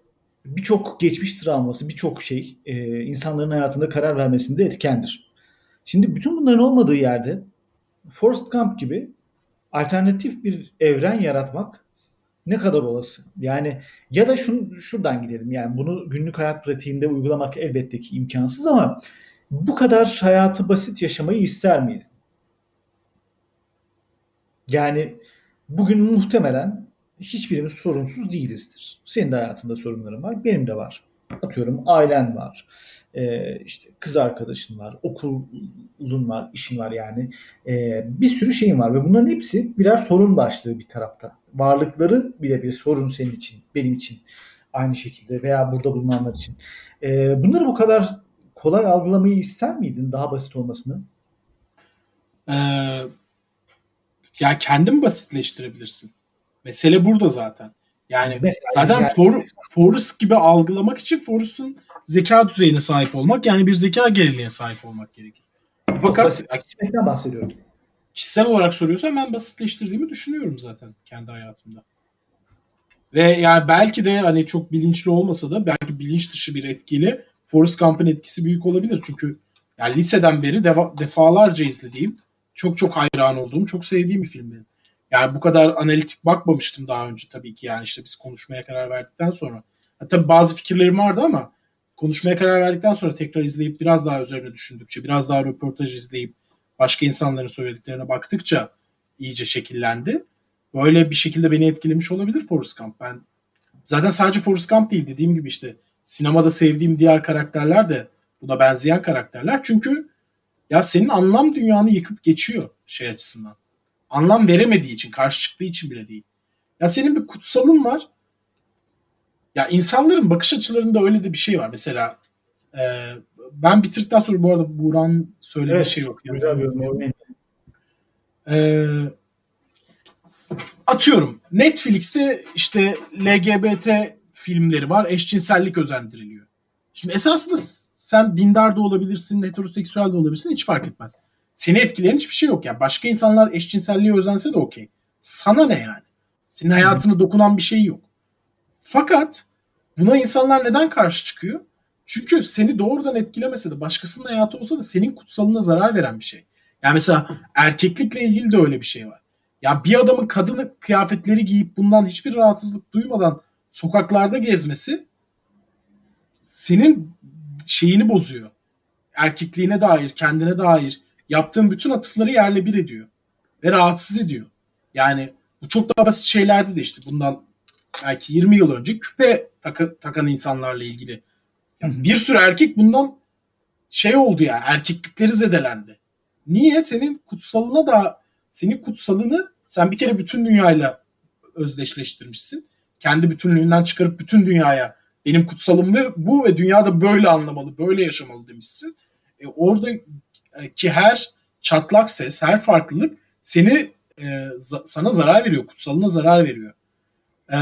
birçok geçmiş travması, birçok şey e, insanların hayatında karar vermesinde etkendir. Şimdi bütün bunların olmadığı yerde Forrest Gump gibi alternatif bir evren yaratmak ne kadar olası? Yani ya da şun, şuradan gidelim. Yani bunu günlük hayat pratiğinde uygulamak elbette ki imkansız ama bu kadar hayatı basit yaşamayı ister miydin? Yani bugün muhtemelen hiçbirimiz sorunsuz değilizdir. Senin de hayatında sorunların var, benim de var. Atıyorum ailen var, ee, işte kız arkadaşın var, okulun var, işin var yani. Ee, bir sürü şeyin var ve bunların hepsi birer sorun başlığı bir tarafta. Varlıkları bile bir sorun senin için, benim için aynı şekilde veya burada bulunanlar için. Ee, bunları bu kadar kolay algılamayı ister miydin daha basit olmasını? Ee, ya kendin basitleştirebilirsin. Mesele burada zaten. Yani Mesela zaten yani- For, Forrest gibi algılamak için Forrest'ın zeka düzeyine sahip olmak yani bir zeka geriliğine sahip olmak gerekir. Fakat Basitleştirmekten bahsediyorum. kişisel olarak soruyorsan ben basitleştirdiğimi düşünüyorum zaten kendi hayatımda. Ve yani belki de hani çok bilinçli olmasa da belki bilinç dışı bir etkiyle Forrest Gump'ın etkisi büyük olabilir. Çünkü yani liseden beri deva- defalarca izlediğim, çok çok hayran olduğum, çok sevdiğim bir film benim. Yani bu kadar analitik bakmamıştım daha önce tabii ki yani işte biz konuşmaya karar verdikten sonra. Ha, tabii bazı fikirlerim vardı ama konuşmaya karar verdikten sonra tekrar izleyip biraz daha üzerine düşündükçe, biraz daha röportaj izleyip başka insanların söylediklerine baktıkça iyice şekillendi. Böyle bir şekilde beni etkilemiş olabilir Forrest Gump. Ben zaten sadece Forrest Gump değil dediğim gibi işte sinemada sevdiğim diğer karakterler de buna benzeyen karakterler. Çünkü ya senin anlam dünyanı yıkıp geçiyor şey açısından. Anlam veremediği için, karşı çıktığı için bile değil. Ya senin bir kutsalın var. Ya insanların bakış açılarında öyle de bir şey var. Mesela Ee, ben bitirdikten sonra bu arada Buran söylediği Evet, şey yok. Güzel bir yorum. Ee, atıyorum Netflix'te işte LGBT filmleri var. Eşcinsellik özendiriliyor. Şimdi esasında sen dindar da olabilirsin, heteroseksüel de olabilirsin hiç fark etmez. Seni etkileyen hiçbir şey yok. Yani başka insanlar eşcinselliğe özense de okey. Sana ne yani? Senin hayatına dokunan bir şey yok. Fakat buna insanlar neden karşı çıkıyor? Çünkü seni doğrudan etkilemese de başkasının hayatı olsa da senin kutsalına zarar veren bir şey. Yani mesela erkeklikle ilgili de öyle bir şey var. Ya bir adamın kadın kıyafetleri giyip bundan hiçbir rahatsızlık duymadan sokaklarda gezmesi senin şeyini bozuyor. Erkekliğine dair, kendine dair yaptığın bütün atıfları yerle bir ediyor. Ve rahatsız ediyor. Yani bu çok daha basit şeylerdi de işte bundan belki 20 yıl önce küpe taka, takan insanlarla ilgili. Yani bir sürü erkek bundan şey oldu ya erkeklikleri zedelendi. Niye? Senin kutsalına da senin kutsalını sen bir kere bütün dünyayla özdeşleştirmişsin. Kendi bütünlüğünden çıkarıp bütün dünyaya benim kutsalım ve bu ve dünyada böyle anlamalı, böyle yaşamalı demişsin. E, oradaki her çatlak ses, her farklılık seni e, za- sana zarar veriyor, kutsalına zarar veriyor. E,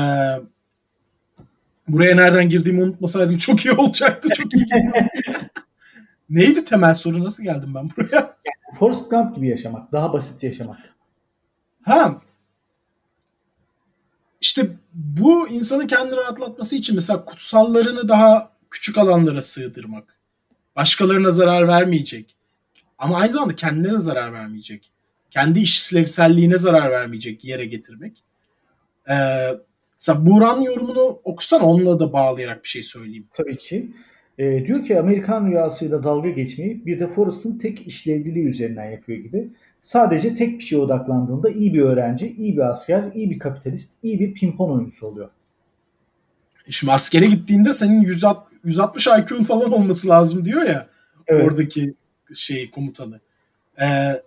buraya nereden girdiğimi unutmasaydım çok iyi olacaktı. Çok iyi. Neydi temel soru? Nasıl geldim ben buraya? Forrest Gump gibi yaşamak. Daha basit yaşamak. Ha. İşte bu insanı kendini rahatlatması için mesela kutsallarını daha küçük alanlara sığdırmak. Başkalarına zarar vermeyecek. Ama aynı zamanda kendine de zarar vermeyecek. Kendi işlevselliğine zarar vermeyecek yere getirmek. Ee, mesela Buğra'nın yorumunu okusana onunla da bağlayarak bir şey söyleyeyim. Tabii ki. E, diyor ki Amerikan rüyasıyla dalga geçmeyi bir de Forrest'ın tek işlevliliği üzerinden yapıyor gibi. Sadece tek bir şeye odaklandığında iyi bir öğrenci, iyi bir asker, iyi bir kapitalist, iyi bir pimpon oyuncusu oluyor. Şimdi askere gittiğinde senin 160 IQ'un falan olması lazım diyor ya. Evet. Oradaki şey komutanı. Ee,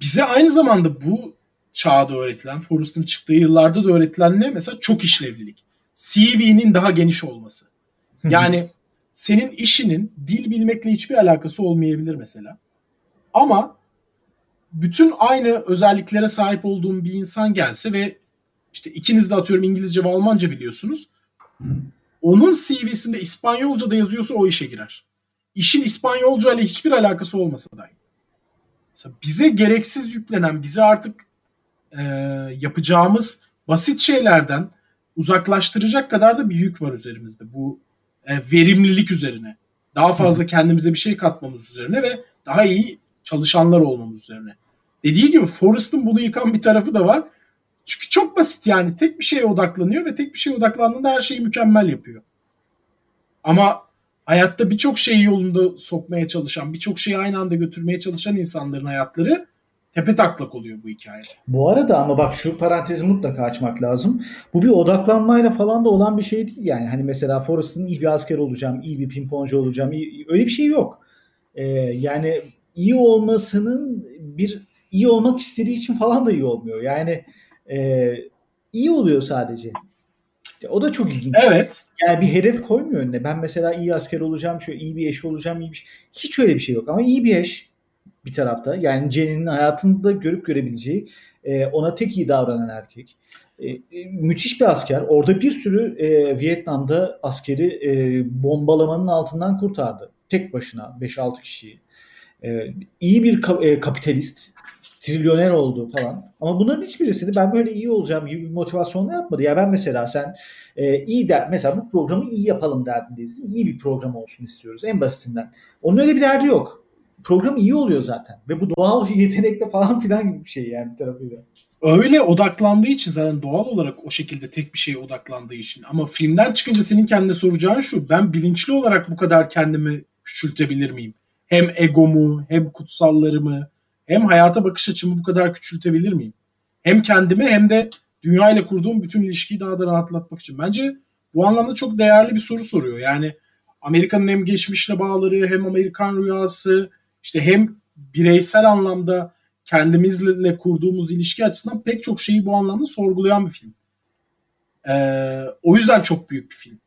bize aynı zamanda bu çağda öğretilen, Forrest'ın çıktığı yıllarda da öğretilen ne? Mesela çok işlevlilik. CV'nin daha geniş olması. Yani senin işinin dil bilmekle hiçbir alakası olmayabilir mesela. Ama bütün aynı özelliklere sahip olduğun bir insan gelse ve işte ikiniz de atıyorum İngilizce ve Almanca biliyorsunuz. Onun CV'sinde İspanyolca da yazıyorsa o işe girer. İşin İspanyolca ile hiçbir alakası olmasa dahi. Mesela bize gereksiz yüklenen, bize artık e, yapacağımız basit şeylerden uzaklaştıracak kadar da bir yük var üzerimizde. Bu e, verimlilik üzerine. Daha fazla kendimize bir şey katmamız üzerine ve daha iyi çalışanlar olmamız üzerine. Dediği gibi Forrest'ın bunu yıkan bir tarafı da var. Çünkü çok basit yani. Tek bir şeye odaklanıyor ve tek bir şeye odaklandığında her şeyi mükemmel yapıyor. Ama hayatta birçok şeyi yolunda sokmaya çalışan, birçok şeyi aynı anda götürmeye çalışan insanların hayatları tepe taklak oluyor bu hikayede. Bu arada ama bak şu parantezi mutlaka açmak lazım. Bu bir odaklanmayla falan da olan bir şey değil yani. Hani mesela Forrest'ın iyi bir asker olacağım, iyi bir pimponcu olacağım. Iyi, öyle bir şey yok. Ee, yani iyi olmasının bir iyi olmak istediği için falan da iyi olmuyor. Yani e, iyi oluyor sadece. O da çok ilginç. Evet. Yani bir hedef koymuyor önüne. Ben mesela iyi asker olacağım, şöyle iyi bir eş olacağım, iyi bir şey. Hiç öyle bir şey yok. Ama iyi bir eş bir tarafta. Yani Jenny'nin hayatında görüp görebileceği e, ona tek iyi davranan erkek. E, e, müthiş bir asker. Orada bir sürü e, Vietnam'da askeri e, bombalamanın altından kurtardı. Tek başına 5-6 kişiyi. E, iyi bir ka- e, kapitalist. Trilyoner oldu falan. Ama bunların hiçbirisini ben böyle iyi olacağım gibi bir motivasyonla yapmadı. Ya ben mesela sen e, iyi der mesela bu programı iyi yapalım derdindeyiz. İyi bir program olsun istiyoruz en basitinden. Onun öyle bir derdi yok. Program iyi oluyor zaten. Ve bu doğal yetenekle falan filan gibi bir şey yani bir tarafıyla. Öyle odaklandığı için zaten doğal olarak o şekilde tek bir şeye odaklandığı için. Ama filmden çıkınca senin kendine soracağın şu. Ben bilinçli olarak bu kadar kendimi küçültebilir miyim? Hem egomu, hem kutsallarımı, hem hayata bakış açımı bu kadar küçültebilir miyim? Hem kendimi hem de dünya ile kurduğum bütün ilişkiyi daha da rahatlatmak için. Bence bu anlamda çok değerli bir soru soruyor. Yani Amerika'nın hem geçmişle bağları hem Amerikan rüyası işte hem bireysel anlamda kendimizle kurduğumuz ilişki açısından pek çok şeyi bu anlamda sorgulayan bir film. Ee, o yüzden çok büyük bir film.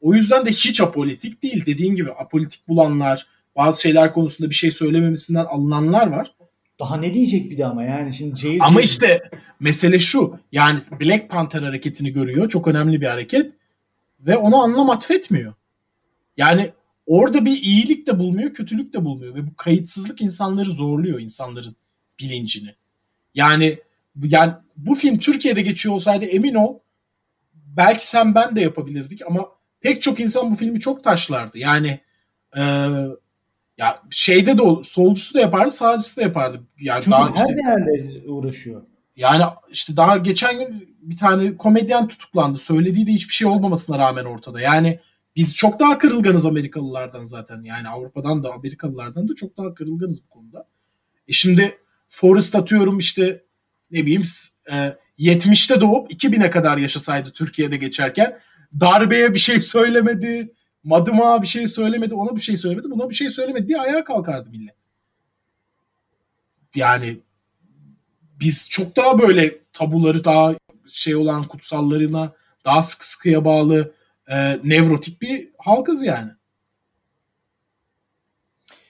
O yüzden de hiç apolitik değil. Dediğin gibi apolitik bulanlar, bazı şeyler konusunda bir şey söylememesinden alınanlar var. Daha ne diyecek bir de ama yani şimdi Cehil Ama işte mesele şu. Yani Black Panther hareketini görüyor. Çok önemli bir hareket. Ve ona anlam atfetmiyor. Yani orada bir iyilik de bulmuyor, kötülük de bulmuyor. Ve bu kayıtsızlık insanları zorluyor insanların bilincini. Yani yani bu film Türkiye'de geçiyor olsaydı emin ol belki sen ben de yapabilirdik ama pek çok insan bu filmi çok taşlardı. Yani e, ya şeyde de ol- solcusu da yapardı, sağcısı da yapardı. Yani Çünkü daha her işte- değerle uğraşıyor. yani işte daha geçen gün bir tane komedyen tutuklandı. Söylediği de hiçbir şey olmamasına rağmen ortada. Yani biz çok daha kırılganız Amerikalılardan zaten. Yani Avrupa'dan da Amerikalılardan da çok daha kırılganız bu konuda. E şimdi Forrest atıyorum işte ne bileyim s- e, 70'te doğup 2000'e kadar yaşasaydı Türkiye'de geçerken darbeye bir şey söylemedi. Madıma bir şey söylemedi. Ona bir şey söylemedi. Buna bir şey söylemedi diye ayağa kalkardı millet. Yani biz çok daha böyle tabuları daha şey olan kutsallarına daha sıkı sıkıya bağlı e, nevrotik bir halkız yani.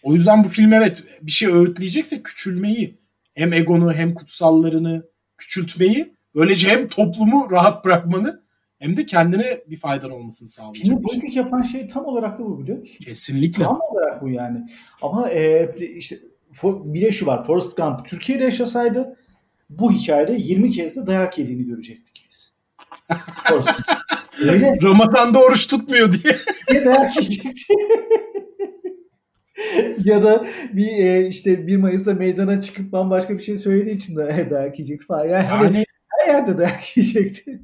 O yüzden bu film evet bir şey öğütleyecekse küçülmeyi hem egonu hem kutsallarını küçültmeyi böylece hem toplumu rahat bırakmanı hem de kendine bir faydan olmasını sağlayacak. Filmi şey. politik yapan şey tam olarak da bu biliyor musun? Kesinlikle. Tam olarak bu yani. Ama e, işte for- bir de şu var. Forrest Gump Türkiye'de yaşasaydı bu hikayede 20 kez de dayak yediğini görecektik biz. Forrest. Öyle Ramazan'da oruç tutmuyor diye. dayak yiyecekti. ya da bir e, işte 1 Mayıs'ta meydana çıkıp bambaşka bir şey söylediği için de dayak yiyecekti falan. Yani, hani Yani her yerde dayak yiyecekti.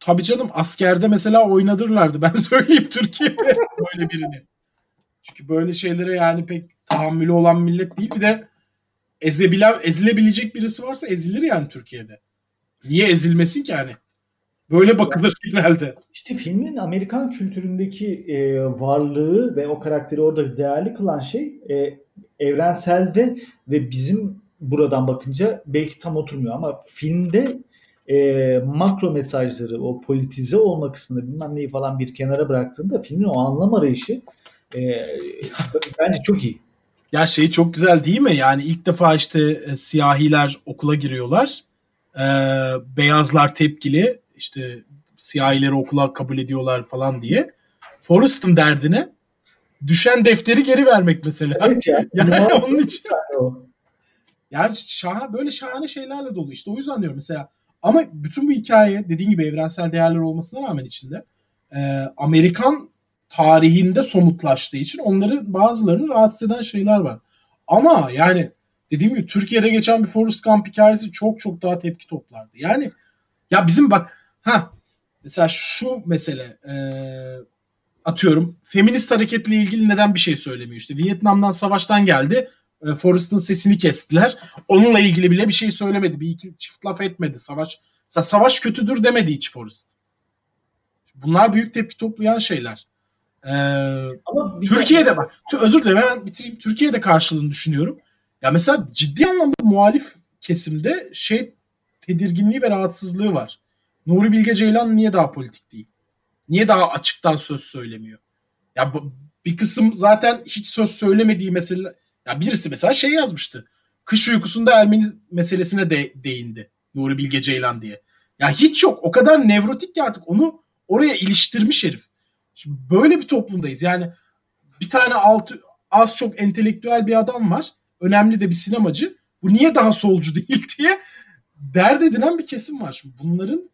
Tabii canım askerde mesela oynadırlardı. Ben söyleyeyim Türkiye'de böyle birini. Çünkü böyle şeylere yani pek tahammülü olan millet değil. Bir de ezebilen, ezilebilecek birisi varsa ezilir yani Türkiye'de. Niye ezilmesin ki yani? Böyle bakılır genelde. İşte filmin Amerikan kültüründeki e, varlığı ve o karakteri orada değerli kılan şey e, evrenselde ve bizim buradan bakınca belki tam oturmuyor ama filmde e, makro mesajları, o politize olma kısmını bilmem neyi falan bir kenara bıraktığında filmin o anlam arayışı e, bence çok iyi. Ya şey çok güzel değil mi? Yani ilk defa işte e, siyahiler okula giriyorlar. Ee, beyazlar tepkili. İşte siyahileri okula kabul ediyorlar falan diye. Forrest'ın derdine düşen defteri geri vermek mesela. Evet ya. Yani inanılmaz onun için. Yani şaha, böyle şahane şeylerle dolu. İşte o yüzden diyorum mesela ama bütün bu hikaye dediğin gibi evrensel değerler olmasına rağmen içinde e, Amerikan tarihinde somutlaştığı için onları bazılarını rahatsız eden şeyler var. Ama yani dediğim gibi Türkiye'de geçen bir Forrest Gump hikayesi çok çok daha tepki toplardı. Yani ya bizim bak ha mesela şu mesele e, atıyorum feminist hareketle ilgili neden bir şey söylemiyor işte Vietnam'dan savaştan geldi e, Forrest'ın sesini kestiler. Onunla ilgili bile bir şey söylemedi. Bir iki çift laf etmedi. Savaş mesela savaş kötüdür demedi hiç Forrest. Bunlar büyük tepki toplayan şeyler. Ee, Ama Türkiye'de bak. Tü- Özür dilerim hemen bitireyim. Türkiye'de karşılığını düşünüyorum. Ya mesela ciddi anlamda muhalif kesimde şey tedirginliği ve rahatsızlığı var. Nuri Bilge Ceylan niye daha politik değil? Niye daha açıktan söz söylemiyor? Ya bir kısım zaten hiç söz söylemediği mesele ya birisi mesela şey yazmıştı. Kış uykusunda Ermeni meselesine de değindi. Nuri Bilge Ceylan diye. Ya hiç yok. O kadar nevrotik ki artık onu oraya iliştirmiş herif. Şimdi böyle bir toplumdayız. Yani bir tane altı, az çok entelektüel bir adam var. Önemli de bir sinemacı. Bu niye daha solcu değil diye dert edinen bir kesim var. Şimdi bunların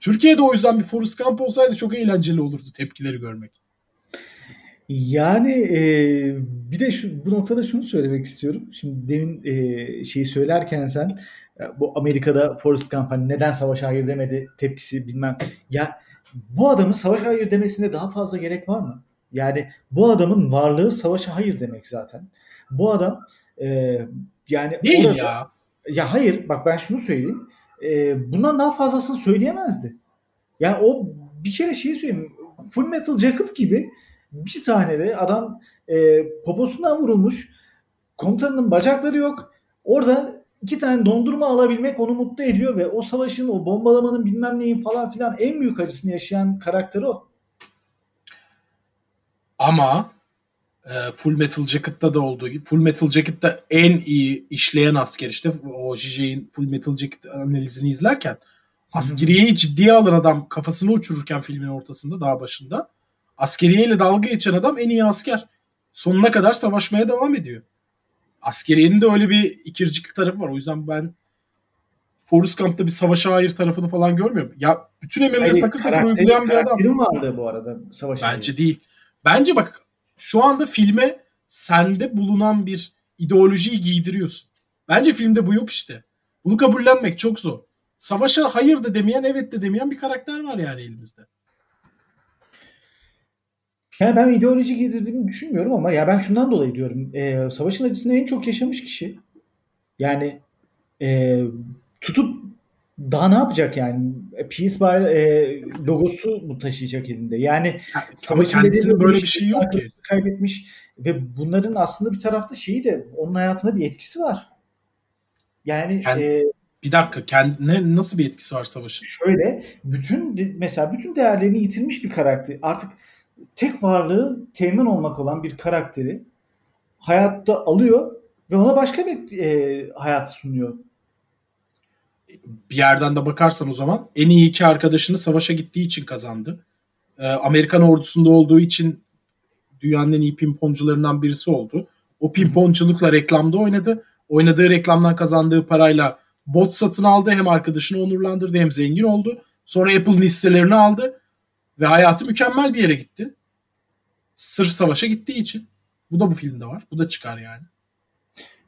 Türkiye'de o yüzden bir Forrest Gump olsaydı çok eğlenceli olurdu tepkileri görmek. Yani e, bir de şu, bu noktada şunu söylemek istiyorum. Şimdi demin e, şeyi söylerken sen e, bu Amerika'da Forrest Gump hani neden savaşa hayır demedi tepkisi bilmem. Ya bu adamın savaşa hayır demesine daha fazla gerek var mı? Yani bu adamın varlığı savaşa hayır demek zaten. Bu adam e, yani Değil orada- ya. ya hayır bak ben şunu söyleyeyim. E, bundan daha fazlasını söyleyemezdi. Yani o bir kere şeyi söyleyeyim. Full Metal Jacket gibi bir sahnede adam e, poposundan vurulmuş. Komutanının bacakları yok. Orada iki tane dondurma alabilmek onu mutlu ediyor ve o savaşın, o bombalamanın bilmem neyin falan filan en büyük acısını yaşayan karakter o. Ama e, Full Metal Jacket'ta da olduğu gibi Full Metal Jacket'ta en iyi işleyen asker işte o JJ'in Full Metal Jacket analizini izlerken askeriyeyi ciddiye alır adam kafasını uçururken filmin ortasında daha başında askeriyeyle dalga geçen adam en iyi asker. Sonuna kadar savaşmaya devam ediyor. Askeriyenin de öyle bir ikircikli tarafı var. O yüzden ben Forrest Gump'ta bir savaşa hayır tarafını falan görmüyorum. Ya bütün emirleri takır takır uygulayan bir adam. Karakterin vardı bu arada savaş. Bence değil. Bence bak şu anda filme sende bulunan bir ideolojiyi giydiriyorsun. Bence filmde bu yok işte. Bunu kabullenmek çok zor. Savaşa hayır da demeyen evet de demeyen bir karakter var yani elimizde. Yani ben ideoloji giydirdiğimi düşünmüyorum ama ya ben şundan dolayı diyorum. E, savaşın acısını en çok yaşamış kişi. Yani e, tutup daha ne yapacak yani? Peace by e, logosu mu taşıyacak elinde? Yani savaşın kendisinin böyle bir şey yok ki. Kaybetmiş ve bunların aslında bir tarafta şeyi de onun hayatına bir etkisi var. Yani Kend, e, bir dakika kendine nasıl bir etkisi var savaşın? Şöyle bütün mesela bütün değerlerini yitirmiş bir karakter. Artık tek varlığı temin olmak olan bir karakteri hayatta alıyor ve ona başka bir e, hayat sunuyor. Bir yerden de bakarsan o zaman en iyi iki arkadaşını savaşa gittiği için kazandı. E, Amerikan ordusunda olduğu için dünyanın en iyi pimponcularından birisi oldu. O pimponculukla reklamda oynadı. Oynadığı reklamdan kazandığı parayla bot satın aldı. Hem arkadaşını onurlandırdı hem zengin oldu. Sonra Apple'ın hisselerini aldı. Ve hayatı mükemmel bir yere gitti. Sırf savaşa gittiği için. Bu da bu filmde var. Bu da çıkar yani.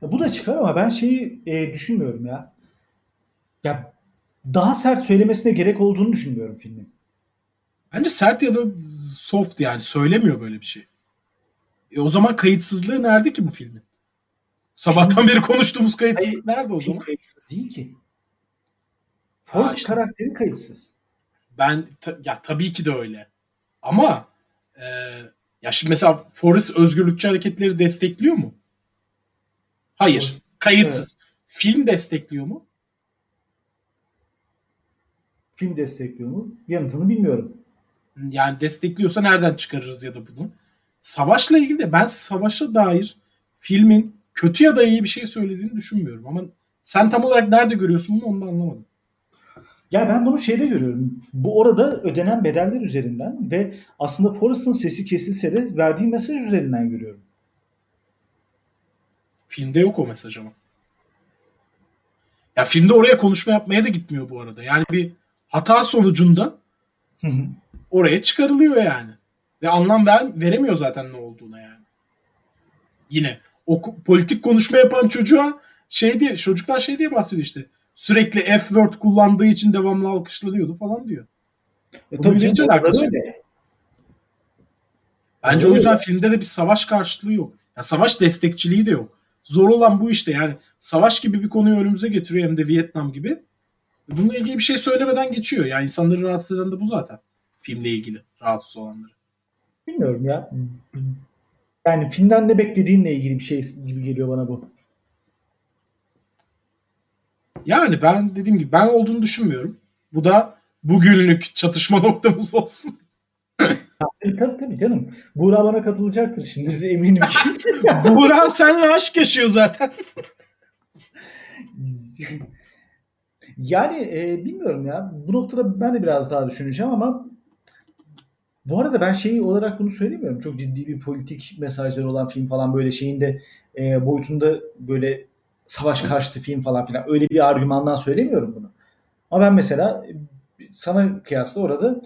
Ya bu da çıkar ama ben şeyi e, düşünmüyorum ya. Ya daha sert söylemesine gerek olduğunu düşünmüyorum filmin. Bence sert ya da soft yani. Söylemiyor böyle bir şey. E o zaman kayıtsızlığı nerede ki bu filmin? Sabahtan beri konuştuğumuz kayıtsızlık Hayır, nerede o zaman? Kayıtsız değil ki. Forrest işte, karakteri kayıtsız. Ben ta, ya tabii ki de öyle. Ama e, ya şimdi mesela Forrest özgürlükçü hareketleri destekliyor mu? Hayır. Forrest, kayıtsız. Evet. Film destekliyor mu? Film destekliyor mu? Yanıtını bilmiyorum. Yani destekliyorsa nereden çıkarırız ya da bunu? Savaşla ilgili de ben savaşa dair filmin kötü ya da iyi bir şey söylediğini düşünmüyorum. Ama sen tam olarak nerede görüyorsun bunu onu da anlamadım. Ya ben bunu şeyde görüyorum. Bu orada ödenen bedeller üzerinden ve aslında Forrest'ın sesi kesilse de verdiği mesaj üzerinden görüyorum. Filmde yok o mesaj ama. Ya filmde oraya konuşma yapmaya da gitmiyor bu arada. Yani bir hata sonucunda oraya çıkarılıyor yani. Ve anlam ver, veremiyor zaten ne olduğuna yani. Yine o politik konuşma yapan çocuğa şey diye çocuklar şey diye bahsediyor işte sürekli F-word kullandığı için devamlı alkışlanıyordu falan diyor. E, tabii canım, alakası öyle. Bence öyle. o yüzden filmde de bir savaş karşılığı yok. Yani savaş destekçiliği de yok. Zor olan bu işte yani savaş gibi bir konuyu önümüze getiriyor hem de Vietnam gibi. Bununla ilgili bir şey söylemeden geçiyor. Yani insanları rahatsız eden de bu zaten. Filmle ilgili rahatsız olanları. Bilmiyorum ya. Yani filmden ne beklediğinle ilgili bir şey gibi geliyor bana bu. Yani ben dediğim gibi ben olduğunu düşünmüyorum. Bu da bugünlük çatışma noktamız olsun. tabii, tabii canım. Buğra bana katılacaktır şimdi eminim ki. Buğra seninle aşk yaşıyor zaten. yani e, bilmiyorum ya. Bu noktada ben de biraz daha düşüneceğim ama bu arada ben şeyi olarak bunu söylemiyorum. Çok ciddi bir politik mesajları olan film falan böyle şeyin de e, boyutunda böyle savaş karşıtı film falan filan öyle bir argümandan söylemiyorum bunu. Ama ben mesela sana kıyasla orada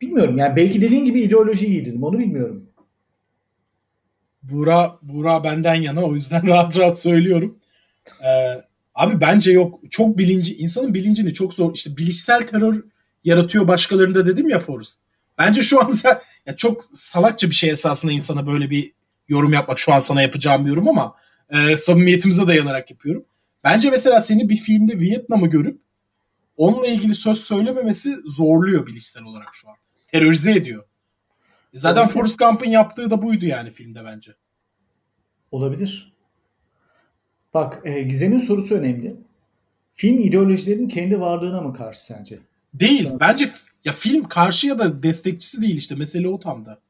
bilmiyorum yani belki dediğin gibi ideoloji giydirdim onu bilmiyorum. Buğra, Buğra benden yana o yüzden rahat rahat söylüyorum. Ee, abi bence yok. Çok bilinci, insanın bilincini çok zor. işte bilişsel terör yaratıyor başkalarında dedim ya Forrest. Bence şu an sen, ya çok salakça bir şey esasında insana böyle bir yorum yapmak. Şu an sana yapacağım bir yorum ama e, samimiyetimize dayanarak yapıyorum. Bence mesela seni bir filmde Vietnam'ı görüp onunla ilgili söz söylememesi zorluyor bilişsel olarak şu an. Terörize ediyor. E, zaten Olabilir. Forrest Gump'ın yaptığı da buydu yani filmde bence. Olabilir. Bak e, Gizem'in sorusu önemli. Film ideolojilerin kendi varlığına mı karşı sence? Değil. Bence ya film karşı ya da destekçisi değil işte. Mesele o tam da.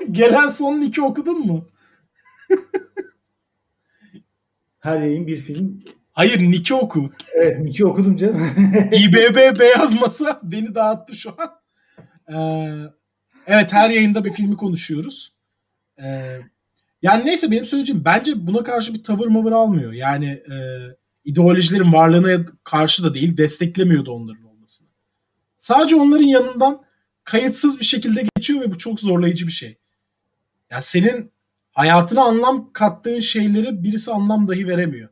Gelen son iki okudun mu? Her yayın bir film. Hayır Nick'i oku. Evet Nick'i okudum canım. İBB beyaz masa beni dağıttı şu an. Ee, evet her yayında bir filmi konuşuyoruz. Ee, yani neyse benim söyleyeceğim bence buna karşı bir tavır mavır almıyor. Yani e, ideolojilerin varlığına karşı da değil desteklemiyordu onların olmasını. Sadece onların yanından kayıtsız bir şekilde geçiyor ve bu çok zorlayıcı bir şey. Yani senin hayatına anlam kattığın şeyleri birisi anlam dahi veremiyor.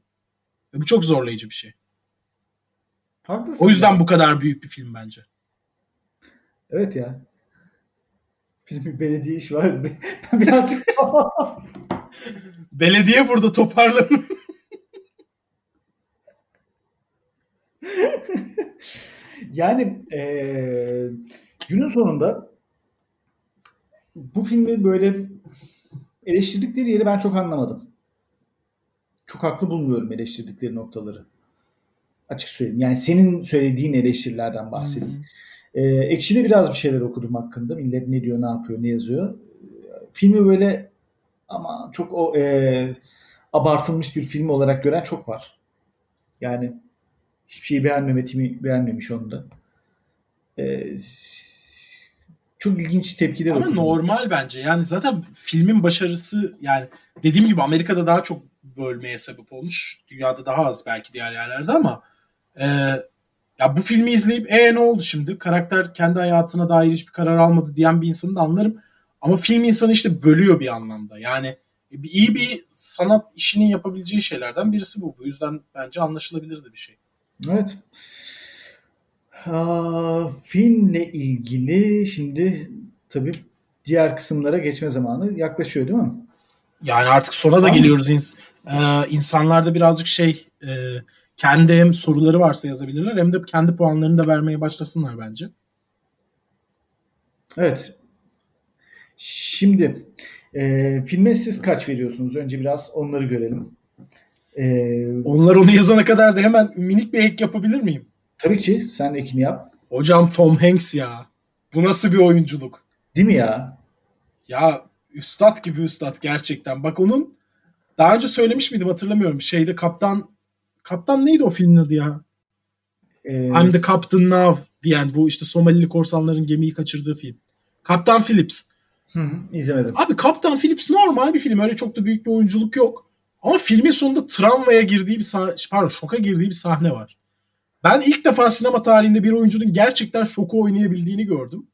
Ve bu çok zorlayıcı bir şey. Haklısın. O yüzden ya. bu kadar büyük bir film bence. Evet ya. Bizim bir belediye işi var. Ben birazcık Belediye burada toparlanın. yani eee, günün sonunda bu filmi böyle eleştirdikleri yeri ben çok anlamadım. Çok haklı bulmuyorum eleştirdikleri noktaları. Açık söyleyeyim. Yani senin söylediğin eleştirilerden bahsedeyim. Ee, Ekşi'de biraz bir şeyler okudum hakkında. Millet ne diyor, ne yapıyor, ne yazıyor. Filmi böyle ama çok o e, abartılmış bir film olarak gören çok var. Yani hiçbir şeyi beğenmemetimi beğenmemiş onu da. Ee, çok ilginç tepkiler Ama okudum. normal bence. Yani zaten filmin başarısı yani dediğim gibi Amerika'da daha çok bölmeye sebep olmuş. Dünyada daha az belki diğer yerlerde ama e, ya bu filmi izleyip e ne oldu şimdi? Karakter kendi hayatına dair hiçbir karar almadı diyen bir insanı da anlarım. Ama film insanı işte bölüyor bir anlamda. Yani bir- iyi bir sanat işinin yapabileceği şeylerden birisi bu. Bu yüzden bence anlaşılabilir de bir şey. Evet. Aa, filmle ilgili şimdi tabii diğer kısımlara geçme zamanı yaklaşıyor değil mi? Yani artık sona da geliyoruz. İns ee, insanlar da birazcık şey e, kendi hem soruları varsa yazabilirler hem de kendi puanlarını da vermeye başlasınlar bence. Evet. Şimdi e, filme siz kaç veriyorsunuz? Önce biraz onları görelim. E, Onlar onu yazana kadar da hemen minik bir ek yapabilir miyim? tabii ki sen ekini yap. Hocam Tom Hanks ya. Bu nasıl bir oyunculuk? Değil mi ya? Ya üstad gibi üstad gerçekten. Bak onun daha önce söylemiş miydim hatırlamıyorum. Şeyde kaptan kaptan neydi o filmin adı ya? E, I'm the Captain Now diyen bu işte Somalili korsanların gemiyi kaçırdığı film. Kaptan Phillips. hı hı, izlemedim. Abi Kaptan Phillips normal bir film. Öyle çok da büyük bir oyunculuk yok. Ama filmin sonunda travmaya girdiği bir sah- pardon şoka girdiği bir sahne var. Ben ilk defa sinema tarihinde bir oyuncunun gerçekten şoku oynayabildiğini gördüm.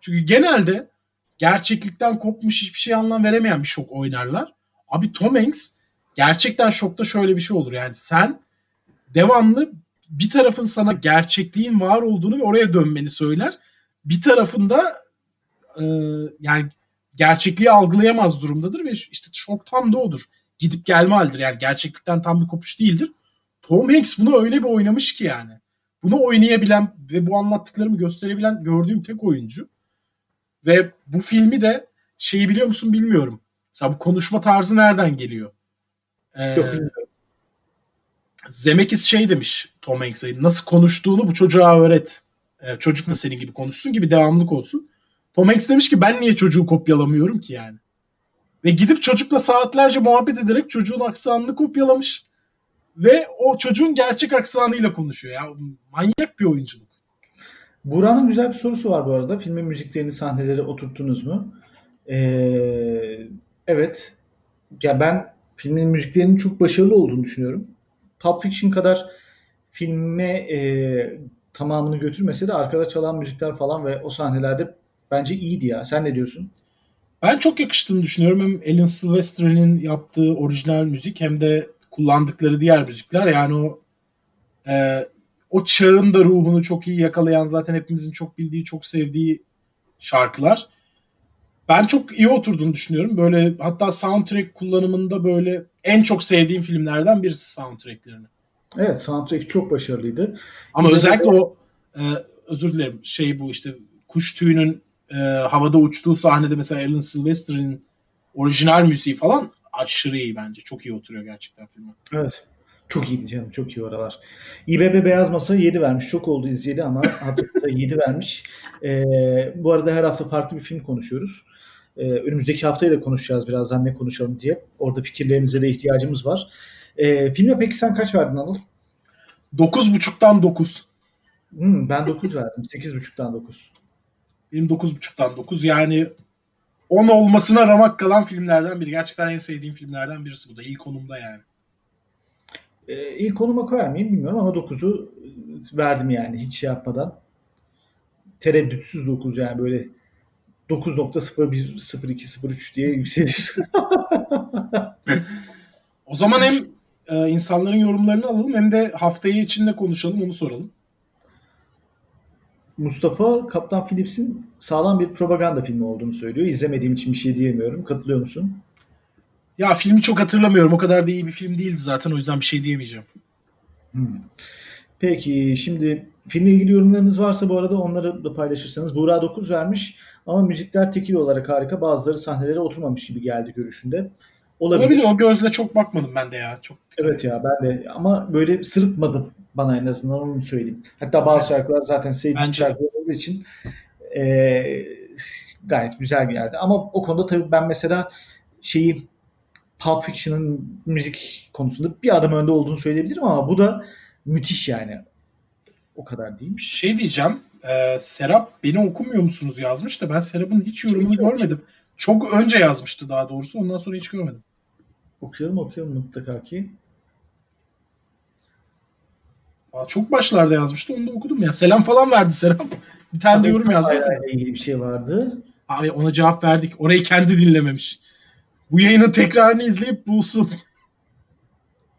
Çünkü genelde gerçeklikten kopmuş hiçbir şey anlam veremeyen bir şok oynarlar. Abi Tom Hanks gerçekten şokta şöyle bir şey olur. Yani sen devamlı bir tarafın sana gerçekliğin var olduğunu ve oraya dönmeni söyler. Bir tarafında e, yani gerçekliği algılayamaz durumdadır ve işte şok tam da odur. Gidip gelme halidir. Yani gerçeklikten tam bir kopuş değildir. Tom Hanks bunu öyle bir oynamış ki yani. Bunu oynayabilen ve bu anlattıklarımı gösterebilen gördüğüm tek oyuncu. Ve bu filmi de şeyi biliyor musun bilmiyorum. Mesela bu konuşma tarzı nereden geliyor? Ee, Yok. Zemeckis şey demiş Tom Hanks'e nasıl konuştuğunu bu çocuğa öğret. Ee, çocuk da senin gibi konuşsun gibi devamlık olsun. Tom Hanks demiş ki ben niye çocuğu kopyalamıyorum ki yani. Ve gidip çocukla saatlerce muhabbet ederek çocuğun aksanını kopyalamış. Ve o çocuğun gerçek aksanıyla konuşuyor. Ya manyak bir oyunculuk. Buğra'nın güzel bir sorusu var bu arada. Filmin müziklerini, sahneleri oturttunuz mu? Ee, evet. Ya ben filmin müziklerinin çok başarılı olduğunu düşünüyorum. Pulp Fiction kadar filme e, tamamını götürmese de arkada çalan müzikler falan ve o sahnelerde bence iyiydi ya. Sen ne diyorsun? Ben çok yakıştığını düşünüyorum. Hem Alan Silvestri'nin yaptığı orijinal müzik hem de kullandıkları diğer müzikler. Yani o e, o çağın da ruhunu çok iyi yakalayan zaten hepimizin çok bildiği, çok sevdiği şarkılar. Ben çok iyi oturduğunu düşünüyorum. Böyle hatta soundtrack kullanımında böyle en çok sevdiğim filmlerden birisi soundtracklerini. Evet, soundtrack çok başarılıydı. Ama de- özellikle o e, özür dilerim şey bu işte kuş tüyünün e, havada uçtuğu sahnede mesela Alan Silvester'in orijinal müziği falan aşırı iyi bence. Çok iyi oturuyor gerçekten filme. Evet. Çok iyiydi canım. Çok iyi oralar. İBB Beyaz Masa 7 vermiş. Çok oldu izleyeli ama hafta 7 vermiş. Ee, bu arada her hafta farklı bir film konuşuyoruz. Ee, önümüzdeki haftayı da konuşacağız birazdan ne konuşalım diye. Orada fikirlerinize de ihtiyacımız var. Ee, filme peki sen kaç verdin Anıl? 9.5'tan 9. Hmm, ben 9 verdim. 8.5'tan 9. Benim 9.5'tan 9 yani 10 olmasına ramak kalan filmlerden biri. Gerçekten en sevdiğim filmlerden birisi bu da. İlk konumda yani. Ee, ilk konuma koyar mıyım bilmiyorum ama 9'u verdim yani hiç şey yapmadan. Tereddütsüz 9 yani böyle 9.01, 02, 03 diye yükselir. o zaman hem e, insanların yorumlarını alalım hem de haftayı içinde konuşalım onu soralım. Mustafa Kaptan Phillips'in sağlam bir propaganda filmi olduğunu söylüyor. İzlemediğim için bir şey diyemiyorum. Katılıyor musun? Ya filmi çok hatırlamıyorum. O kadar da iyi bir film değildi zaten. O yüzden bir şey diyemeyeceğim. Hmm. Peki şimdi filmle ilgili yorumlarınız varsa bu arada onları da paylaşırsanız. Buğra 9 vermiş ama müzikler tekil olarak harika. Bazıları sahnelere oturmamış gibi geldi görüşünde. Olabilir. Olabilir. O gözle çok bakmadım ben de ya. Çok Evet ya ben de ama böyle sırıtmadım bana en azından onu söyleyeyim. Hatta bazı şarkılar zaten sevdiğim şarkılar olduğu için e, gayet güzel geldi. Ama o konuda tabii ben mesela şeyi Pulp Fiction'ın müzik konusunda bir adım önde olduğunu söyleyebilirim ama bu da müthiş yani. O kadar değil. Şey diyeceğim. E, Serap beni okumuyor musunuz yazmış da ben Serap'ın hiç yorumunu görmedim. Çok önce yazmıştı daha doğrusu. Ondan sonra hiç görmedim. Okuyalım okuyalım mutlaka ki. Aa, çok başlarda yazmıştı. Onu da okudum ya. Selam falan verdi Serap. Bir tane de yorum yazdı. ile ilgili bir şey vardı. Abi ona cevap verdik. Orayı kendi dinlememiş. Bu yayının tekrarını izleyip bulsun.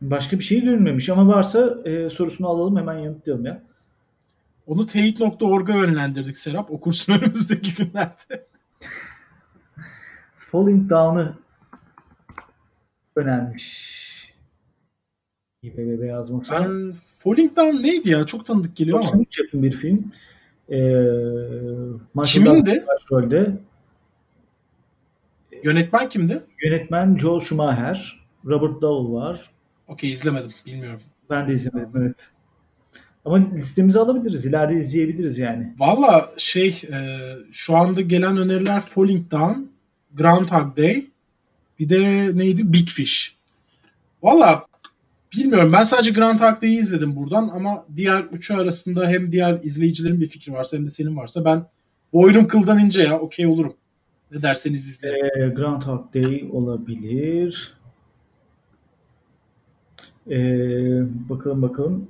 Başka bir şey görünmemiş ama varsa e, sorusunu alalım hemen yanıtlayalım ya. Onu teyit.org'a yönlendirdik Serap. Okursun önümüzdeki günlerde. Falling Down'ı önermiş. İBBB yazmak Ben sana. Falling Down neydi ya? Çok tanıdık geliyor 93 ama. 93 yapım bir film. Ee, Kimindi? Başrolde. Yönetmen kimdi? Yönetmen Joel Schumacher. Robert Duvall var. Okey izlemedim. Bilmiyorum. Ben de izlemedim evet. Ama listemizi alabiliriz. İleride izleyebiliriz yani. Valla şey e, şu anda gelen öneriler Falling Down, Groundhog Day bir de neydi? Big Fish. Valla bilmiyorum. Ben sadece Groundhog Day'i izledim buradan ama diğer üçü arasında hem diğer izleyicilerin bir fikri varsa hem de senin varsa ben boynum kıldan ince ya. Okey olurum. Ne derseniz izleyin. E, Groundhog Day olabilir. E, bakalım bakalım.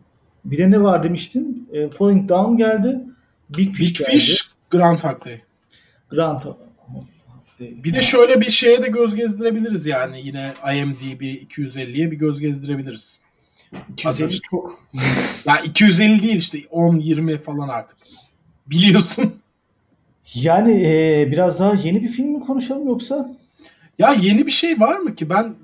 Bir de ne var demiştin? E, Falling Down geldi. Big Fish Big geldi. Fish, Groundhog Day. Groundhog bir de şöyle bir şeye de göz gezdirebiliriz yani yine IMDb 250'ye bir göz gezdirebiliriz. 250 çok. ya 250 değil işte 10-20 falan artık. Biliyorsun. Yani e, biraz daha yeni bir film mi konuşalım yoksa? Ya yeni bir şey var mı ki? Ben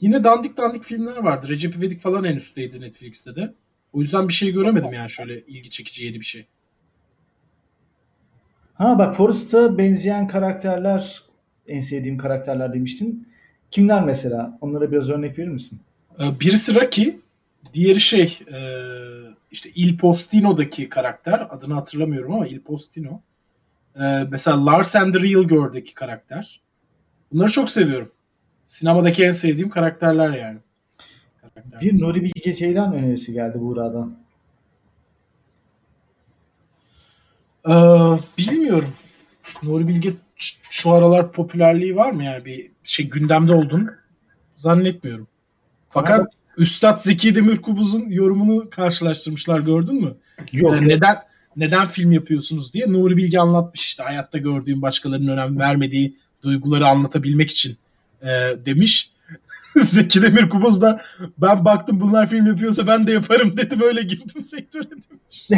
yine dandik dandik filmler vardı. Recep İvedik falan en üstteydi Netflix'te de. O yüzden bir şey göremedim yani şöyle ilgi çekici yeni bir şey. Ha bak Forrest'a benzeyen karakterler en sevdiğim karakterler demiştin. Kimler mesela? Onlara biraz örnek verir misin? Birisi Rocky, diğeri şey işte Il Postino'daki karakter. Adını hatırlamıyorum ama Il Postino. Mesela Lars and the Real Girl'deki karakter. Bunları çok seviyorum. Sinemadaki en sevdiğim karakterler yani. Bir Nuri Bilge Ceylan önerisi geldi Buğra'dan. Ee, bilmiyorum. Nuri Bilge şu aralar popülerliği var mı yani bir şey gündemde oldun zannetmiyorum. Fakat Ama... Üstad Zeki Demirkubuz'un yorumunu karşılaştırmışlar gördün mü? Yok. Yani neden neden film yapıyorsunuz diye Nuri Bilge anlatmış işte hayatta gördüğüm başkalarının önem vermediği duyguları anlatabilmek için e, demiş. Zeki Demirkubuz da ben baktım bunlar film yapıyorsa ben de yaparım dedi böyle girdim sektöre demiş.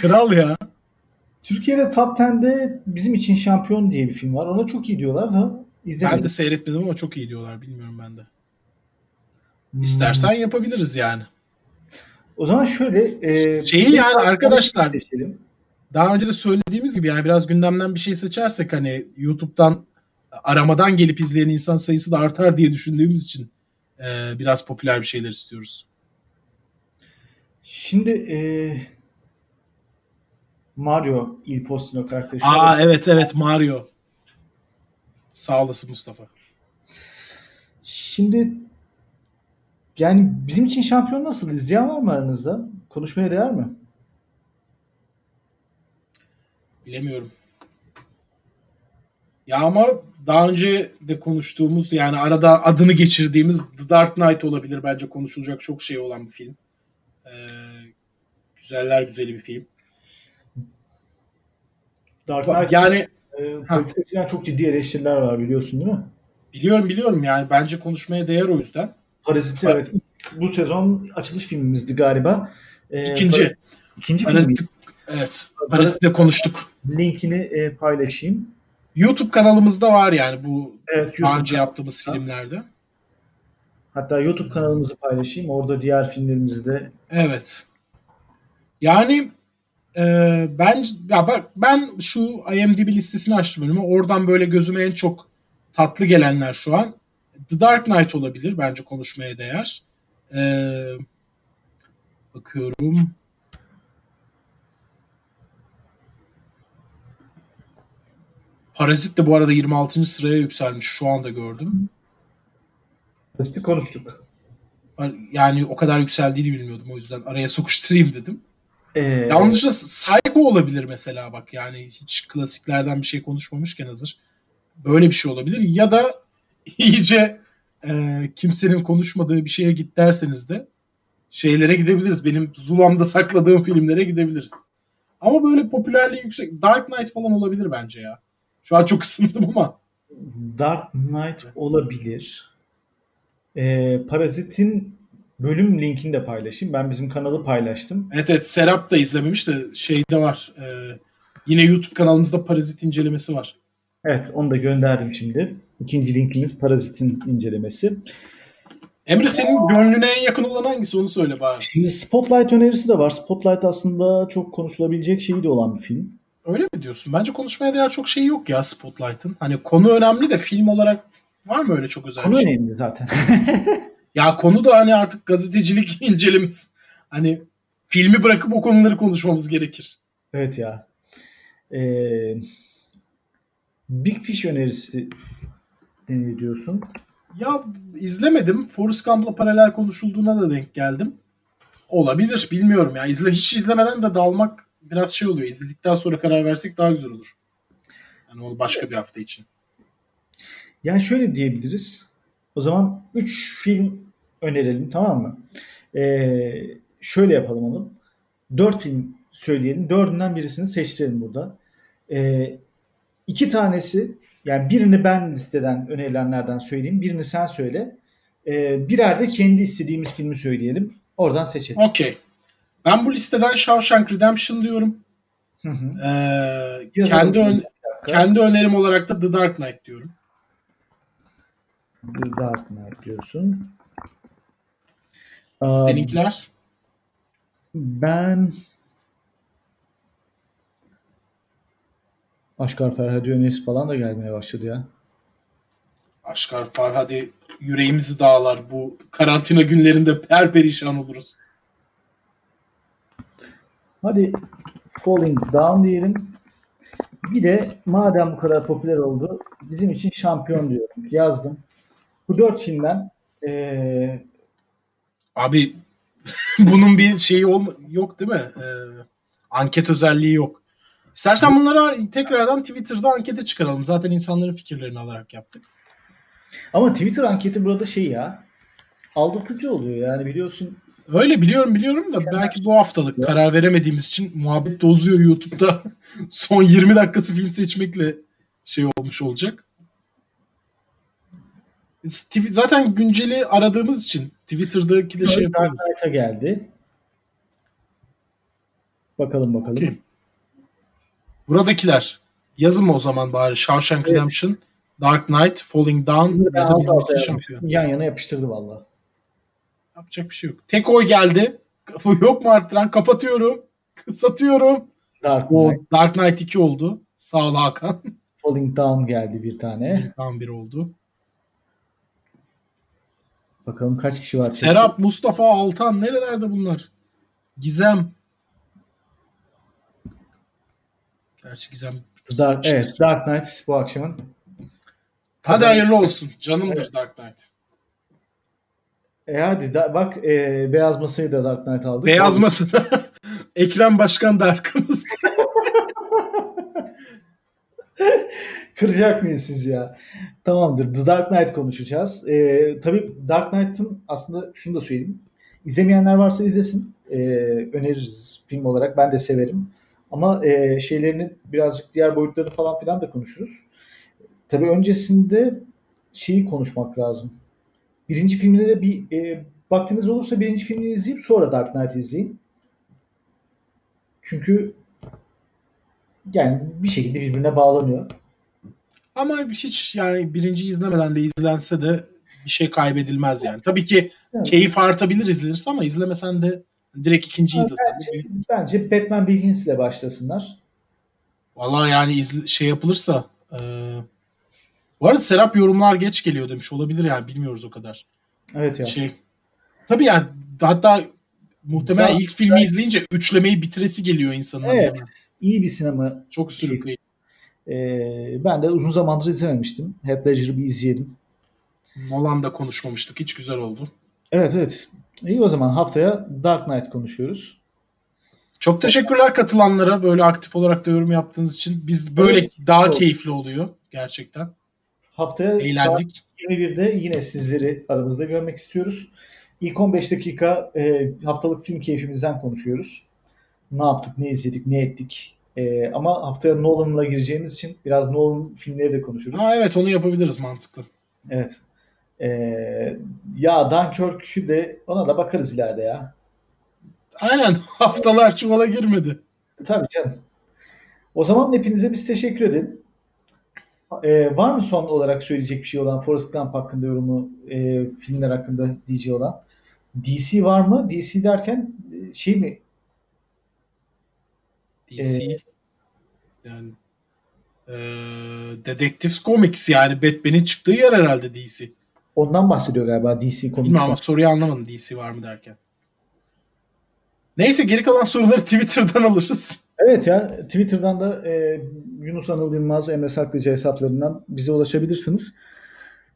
Kral ya. Türkiye'de Top 10'de bizim için şampiyon diye bir film var. Ona çok iyi diyorlar da izlemedim. Ben de seyretmedim ama çok iyi diyorlar. Bilmiyorum ben de. Hmm. İstersen yapabiliriz yani. O zaman şöyle e, şeyi yani arkadaşlar seçelim. daha önce de söylediğimiz gibi yani biraz gündemden bir şey seçersek hani YouTube'dan aramadan gelip izleyen insan sayısı da artar diye düşündüğümüz için e, biraz popüler bir şeyler istiyoruz. Şimdi e, Mario Il Postino karakteri. Aa evet evet Mario. Sağ olasın Mustafa. Şimdi yani bizim için şampiyon nasıl? İzleyen var mı aranızda? Konuşmaya değer mi? Bilemiyorum. Ya ama daha önce de konuştuğumuz yani arada adını geçirdiğimiz The Dark Knight olabilir bence konuşulacak çok şey olan bir film. Ee, güzeller güzeli bir film. Dark Knight Yani e, çok ciddi eleştiriler var biliyorsun değil mi? biliyorum biliyorum yani bence konuşmaya değer o yüzden. Parazit'i Bak- evet bu sezon açılış filmimizdi galiba. E, İkinci. Para- ikinci film Parazit, evet. Parazit'le konuştuk. linkini e, paylaşayım. YouTube kanalımızda var yani bu Evet daha önce yaptığımız filmlerde. Hatta YouTube kanalımızı paylaşayım. Orada diğer filmlerimizi de Evet. Yani e, ben ya bak ben şu IMDb listesini açtım önüme. Oradan böyle gözüme en çok tatlı gelenler şu an The Dark Knight olabilir bence konuşmaya değer. E, bakıyorum. Parazit de bu arada 26. sıraya yükselmiş. Şu anda gördüm. Parazit'i konuştuk. Yani o kadar yükseldiğini bilmiyordum. O yüzden araya sokuşturayım dedim. E, Yalnızca Psycho olabilir mesela bak yani hiç klasiklerden bir şey konuşmamışken hazır. Böyle bir şey olabilir ya da iyice e, kimsenin konuşmadığı bir şeye git derseniz de şeylere gidebiliriz. Benim Zulam'da sakladığım filmlere gidebiliriz. Ama böyle popülerliği yüksek Dark Knight falan olabilir bence ya. Şu an çok ısındım ama. Dark Knight olabilir. E, Parazit'in bölüm linkini de paylaşayım. Ben bizim kanalı paylaştım. Evet evet Serap da izlememiş de şeyde var. e, yine YouTube kanalımızda Parazit incelemesi var. Evet onu da gönderdim şimdi. İkinci linkimiz Parazit'in incelemesi. Emre senin gönlüne en yakın olan hangisi onu söyle bari. Şimdi Spotlight önerisi de var. Spotlight aslında çok konuşulabilecek şeyi de olan bir film. Öyle mi diyorsun? Bence konuşmaya değer çok şey yok ya Spotlight'ın. Hani konu önemli de film olarak var mı öyle çok özel Konu bir şey? önemli zaten. Ya konu da hani artık gazetecilik incelemesi. Hani filmi bırakıp o konuları konuşmamız gerekir. evet ya. Ee, Big Fish önerisi ne diyorsun? Ya izlemedim. Forrest Gump'la paralel konuşulduğuna da denk geldim. Olabilir. Bilmiyorum ya. İzle, hiç izlemeden de dalmak biraz şey oluyor. İzledikten sonra karar versek daha güzel olur. Yani onu başka bir hafta için. Yani şöyle diyebiliriz. O zaman 3 film önerelim tamam mı? Ee, şöyle yapalım onu. 4 film söyleyelim. Dördünden birisini seçtirelim burada. Ee, iki tanesi yani birini ben listeden önerilenlerden söyleyeyim. Birini sen söyle. Ee, birer de kendi istediğimiz filmi söyleyelim. Oradan seçelim. Okey. Ben bu listeden Shawshank Redemption diyorum. Hı hı. Ee, Yazalım. kendi ön- kendi önerim olarak da The Dark Knight diyorum. The Dark Knight diyorsun. Aa, Seninkiler? Ben Aşkar Ferhadi önerisi falan da gelmeye başladı ya. Aşkar Farhadi yüreğimizi dağlar. Bu karantina günlerinde perperişan oluruz. Hadi Falling Down diyelim. Bir de madem bu kadar popüler oldu bizim için şampiyon diyorum. Yazdım. Bu dört filmden eee, Abi bunun bir şeyi olma yok değil mi? Ee, anket özelliği yok. İstersen bunları tekrardan Twitter'da ankete çıkaralım. Zaten insanların fikirlerini alarak yaptık. ama Twitter anketi burada şey ya aldatıcı oluyor yani biliyorsun Öyle biliyorum biliyorum da belki bu haftalık karar veremediğimiz için muhabbet de uzuyor YouTube'da. Son 20 dakikası film seçmekle şey olmuş olacak. Zaten günceli aradığımız için Twitter'daki de şey Dark. Knight'a geldi. Bakalım bakalım. Okey. Buradakiler. Yazın mı o zaman bari? Shawshank Evet. Redemption, Dark Knight, Falling Down ya da. Yan yana yapıştırdı vallahi. Yapacak bir şey yok. Tek oy geldi. Yok mu arttıran? Kapatıyorum. Satıyorum. Dark O Knight, Dark Knight 2 oldu. Sağ ol Hakan. Falling Down geldi bir tane. Tam bir oldu. Bakalım kaç kişi var. Serap, Mustafa, Altan nerelerde bunlar? Gizem. Gerçi Gizem. The Dark, evet, Dark Knight bu akşamın. Hadi hayırlı olsun. Canımdır evet. Dark Knight. E hadi da, bak e, Beyaz Masa'yı da Dark Knight aldık. Beyaz Masa. Ekrem Başkan da arkamızda. Kıracak mıyız siz ya? Tamamdır. The Dark Knight konuşacağız. Ee, tabii Dark Knight'ın aslında şunu da söyleyeyim. İzlemeyenler varsa izlesin. Ee, öneririz film olarak. Ben de severim. Ama e, şeylerinin birazcık diğer boyutlarını falan filan da konuşuruz. Tabii öncesinde şeyi konuşmak lazım. Birinci filmine de bir e, vaktiniz olursa birinci filmini izleyip sonra Dark Knight izleyin. Çünkü yani bir şekilde birbirine bağlanıyor. Ama hiç yani birinci izlemeden de izlense de bir şey kaybedilmez yani. Tabii ki evet. keyif artabilir izlenirse ama izlemesen de direkt ikinci izlesen bence, de. Bence Batman Begins ile başlasınlar. Valla yani izle, şey yapılırsa e, bu arada Serap yorumlar geç geliyor demiş. Olabilir yani bilmiyoruz o kadar. Evet ya. Şey, tabii yani hatta muhtemelen Daha, ilk filmi ben... izleyince üçlemeyi bitiresi geliyor insanın. Evet. Yani. İyi bir sinema. Çok sürükleyici. Ee, ben de uzun zamandır izlememiştim. Heath Ledger'ı bir izleyelim. Nolan'da konuşmamıştık. Hiç güzel oldu. Evet evet. İyi o zaman haftaya Dark Knight konuşuyoruz. Çok teşekkürler katılanlara böyle aktif olarak da yorum yaptığınız için. Biz böyle evet, daha doğru. keyifli oluyor gerçekten. Haftaya Eğlendik. saat 21'de yine sizleri aramızda görmek istiyoruz. İlk 15 dakika e, haftalık film keyfimizden konuşuyoruz. Ne yaptık, ne izledik, ne ettik, ee, ama haftaya Nolan'la gireceğimiz için biraz Nolan filmleri de konuşuruz. Ha, evet onu yapabiliriz mantıklı. Evet. Ee, ya Dunkirk'ü de ona da bakarız ileride ya. Aynen haftalar çuvala girmedi. Tabii canım. O zaman hepinize biz teşekkür edin. Ee, var mı son olarak söyleyecek bir şey olan Forrest Gump hakkında yorumu, e, filmler hakkında diyeceği olan? DC var mı? DC derken e, şey mi? DC ee, yani e, Detective Comics yani Batman'in çıktığı yer herhalde DC. Ondan bahsediyor galiba DC Comics. Ama soruyu anlamadım DC var mı derken. Neyse geri kalan soruları Twitter'dan alırız. Evet ya Twitter'dan da e, Yunus Anıl Yılmaz, Emre Saklıcı hesaplarından bize ulaşabilirsiniz.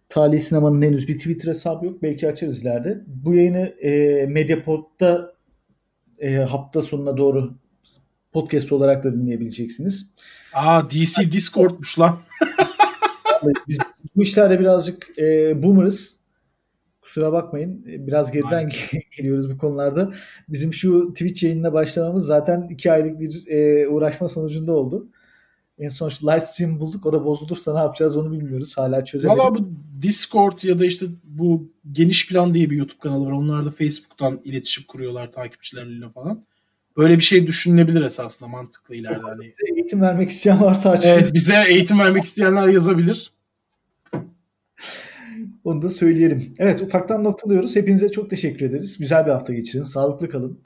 Talih Sinema'nın henüz bir Twitter hesabı yok. Belki açarız ileride. Bu yayını e, Mediapod'da e, hafta sonuna doğru podcast olarak da dinleyebileceksiniz. Aa DC Discord'muş lan. Biz bu işlerde birazcık e, boomer'ız. Kusura bakmayın. Biraz geriden geliyoruz bu konularda. Bizim şu Twitch yayınına başlamamız zaten iki aylık bir e, uğraşma sonucunda oldu. En son şu live stream bulduk. O da bozulursa ne yapacağız onu bilmiyoruz. Hala çözemedik. Valla bu Discord ya da işte bu Geniş Plan diye bir YouTube kanalı var. Onlar da Facebook'tan iletişim kuruyorlar takipçileriyle falan. Böyle bir şey düşünülebilir esasında mantıklı ileride. Hani. Bize eğitim vermek isteyen varsa açın. Evet, bize eğitim vermek isteyenler yazabilir. Onu da söyleyelim. Evet ufaktan noktalıyoruz. Hepinize çok teşekkür ederiz. Güzel bir hafta geçirin. Sağlıklı kalın.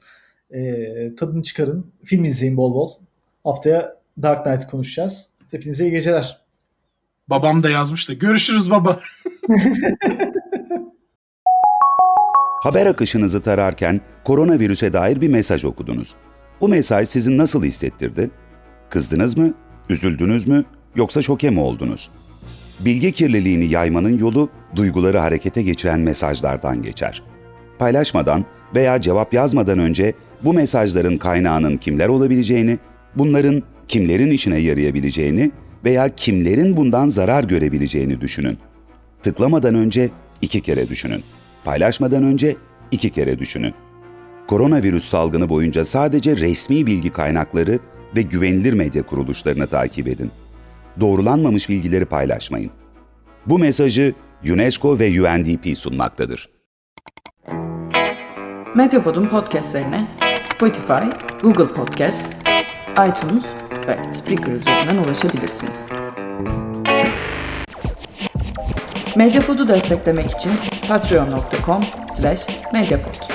Ee, tadını çıkarın. Film izleyin bol bol. Haftaya Dark Knight konuşacağız. Hepinize iyi geceler. Babam da yazmış da. Görüşürüz baba. Haber akışınızı tararken koronavirüse dair bir mesaj okudunuz. Bu mesaj sizi nasıl hissettirdi? Kızdınız mı? Üzüldünüz mü? Yoksa şoke mi oldunuz? Bilgi kirliliğini yaymanın yolu duyguları harekete geçiren mesajlardan geçer. Paylaşmadan veya cevap yazmadan önce bu mesajların kaynağının kimler olabileceğini, bunların kimlerin işine yarayabileceğini veya kimlerin bundan zarar görebileceğini düşünün. Tıklamadan önce iki kere düşünün. Paylaşmadan önce iki kere düşünün. Koronavirüs salgını boyunca sadece resmi bilgi kaynakları ve güvenilir medya kuruluşlarını takip edin. Doğrulanmamış bilgileri paylaşmayın. Bu mesajı UNESCO ve UNDP sunmaktadır. Medyapod'un podcastlerine Spotify, Google Podcast, iTunes ve Spreaker üzerinden ulaşabilirsiniz. Medyapod'u desteklemek için patreon.com slash medyapod.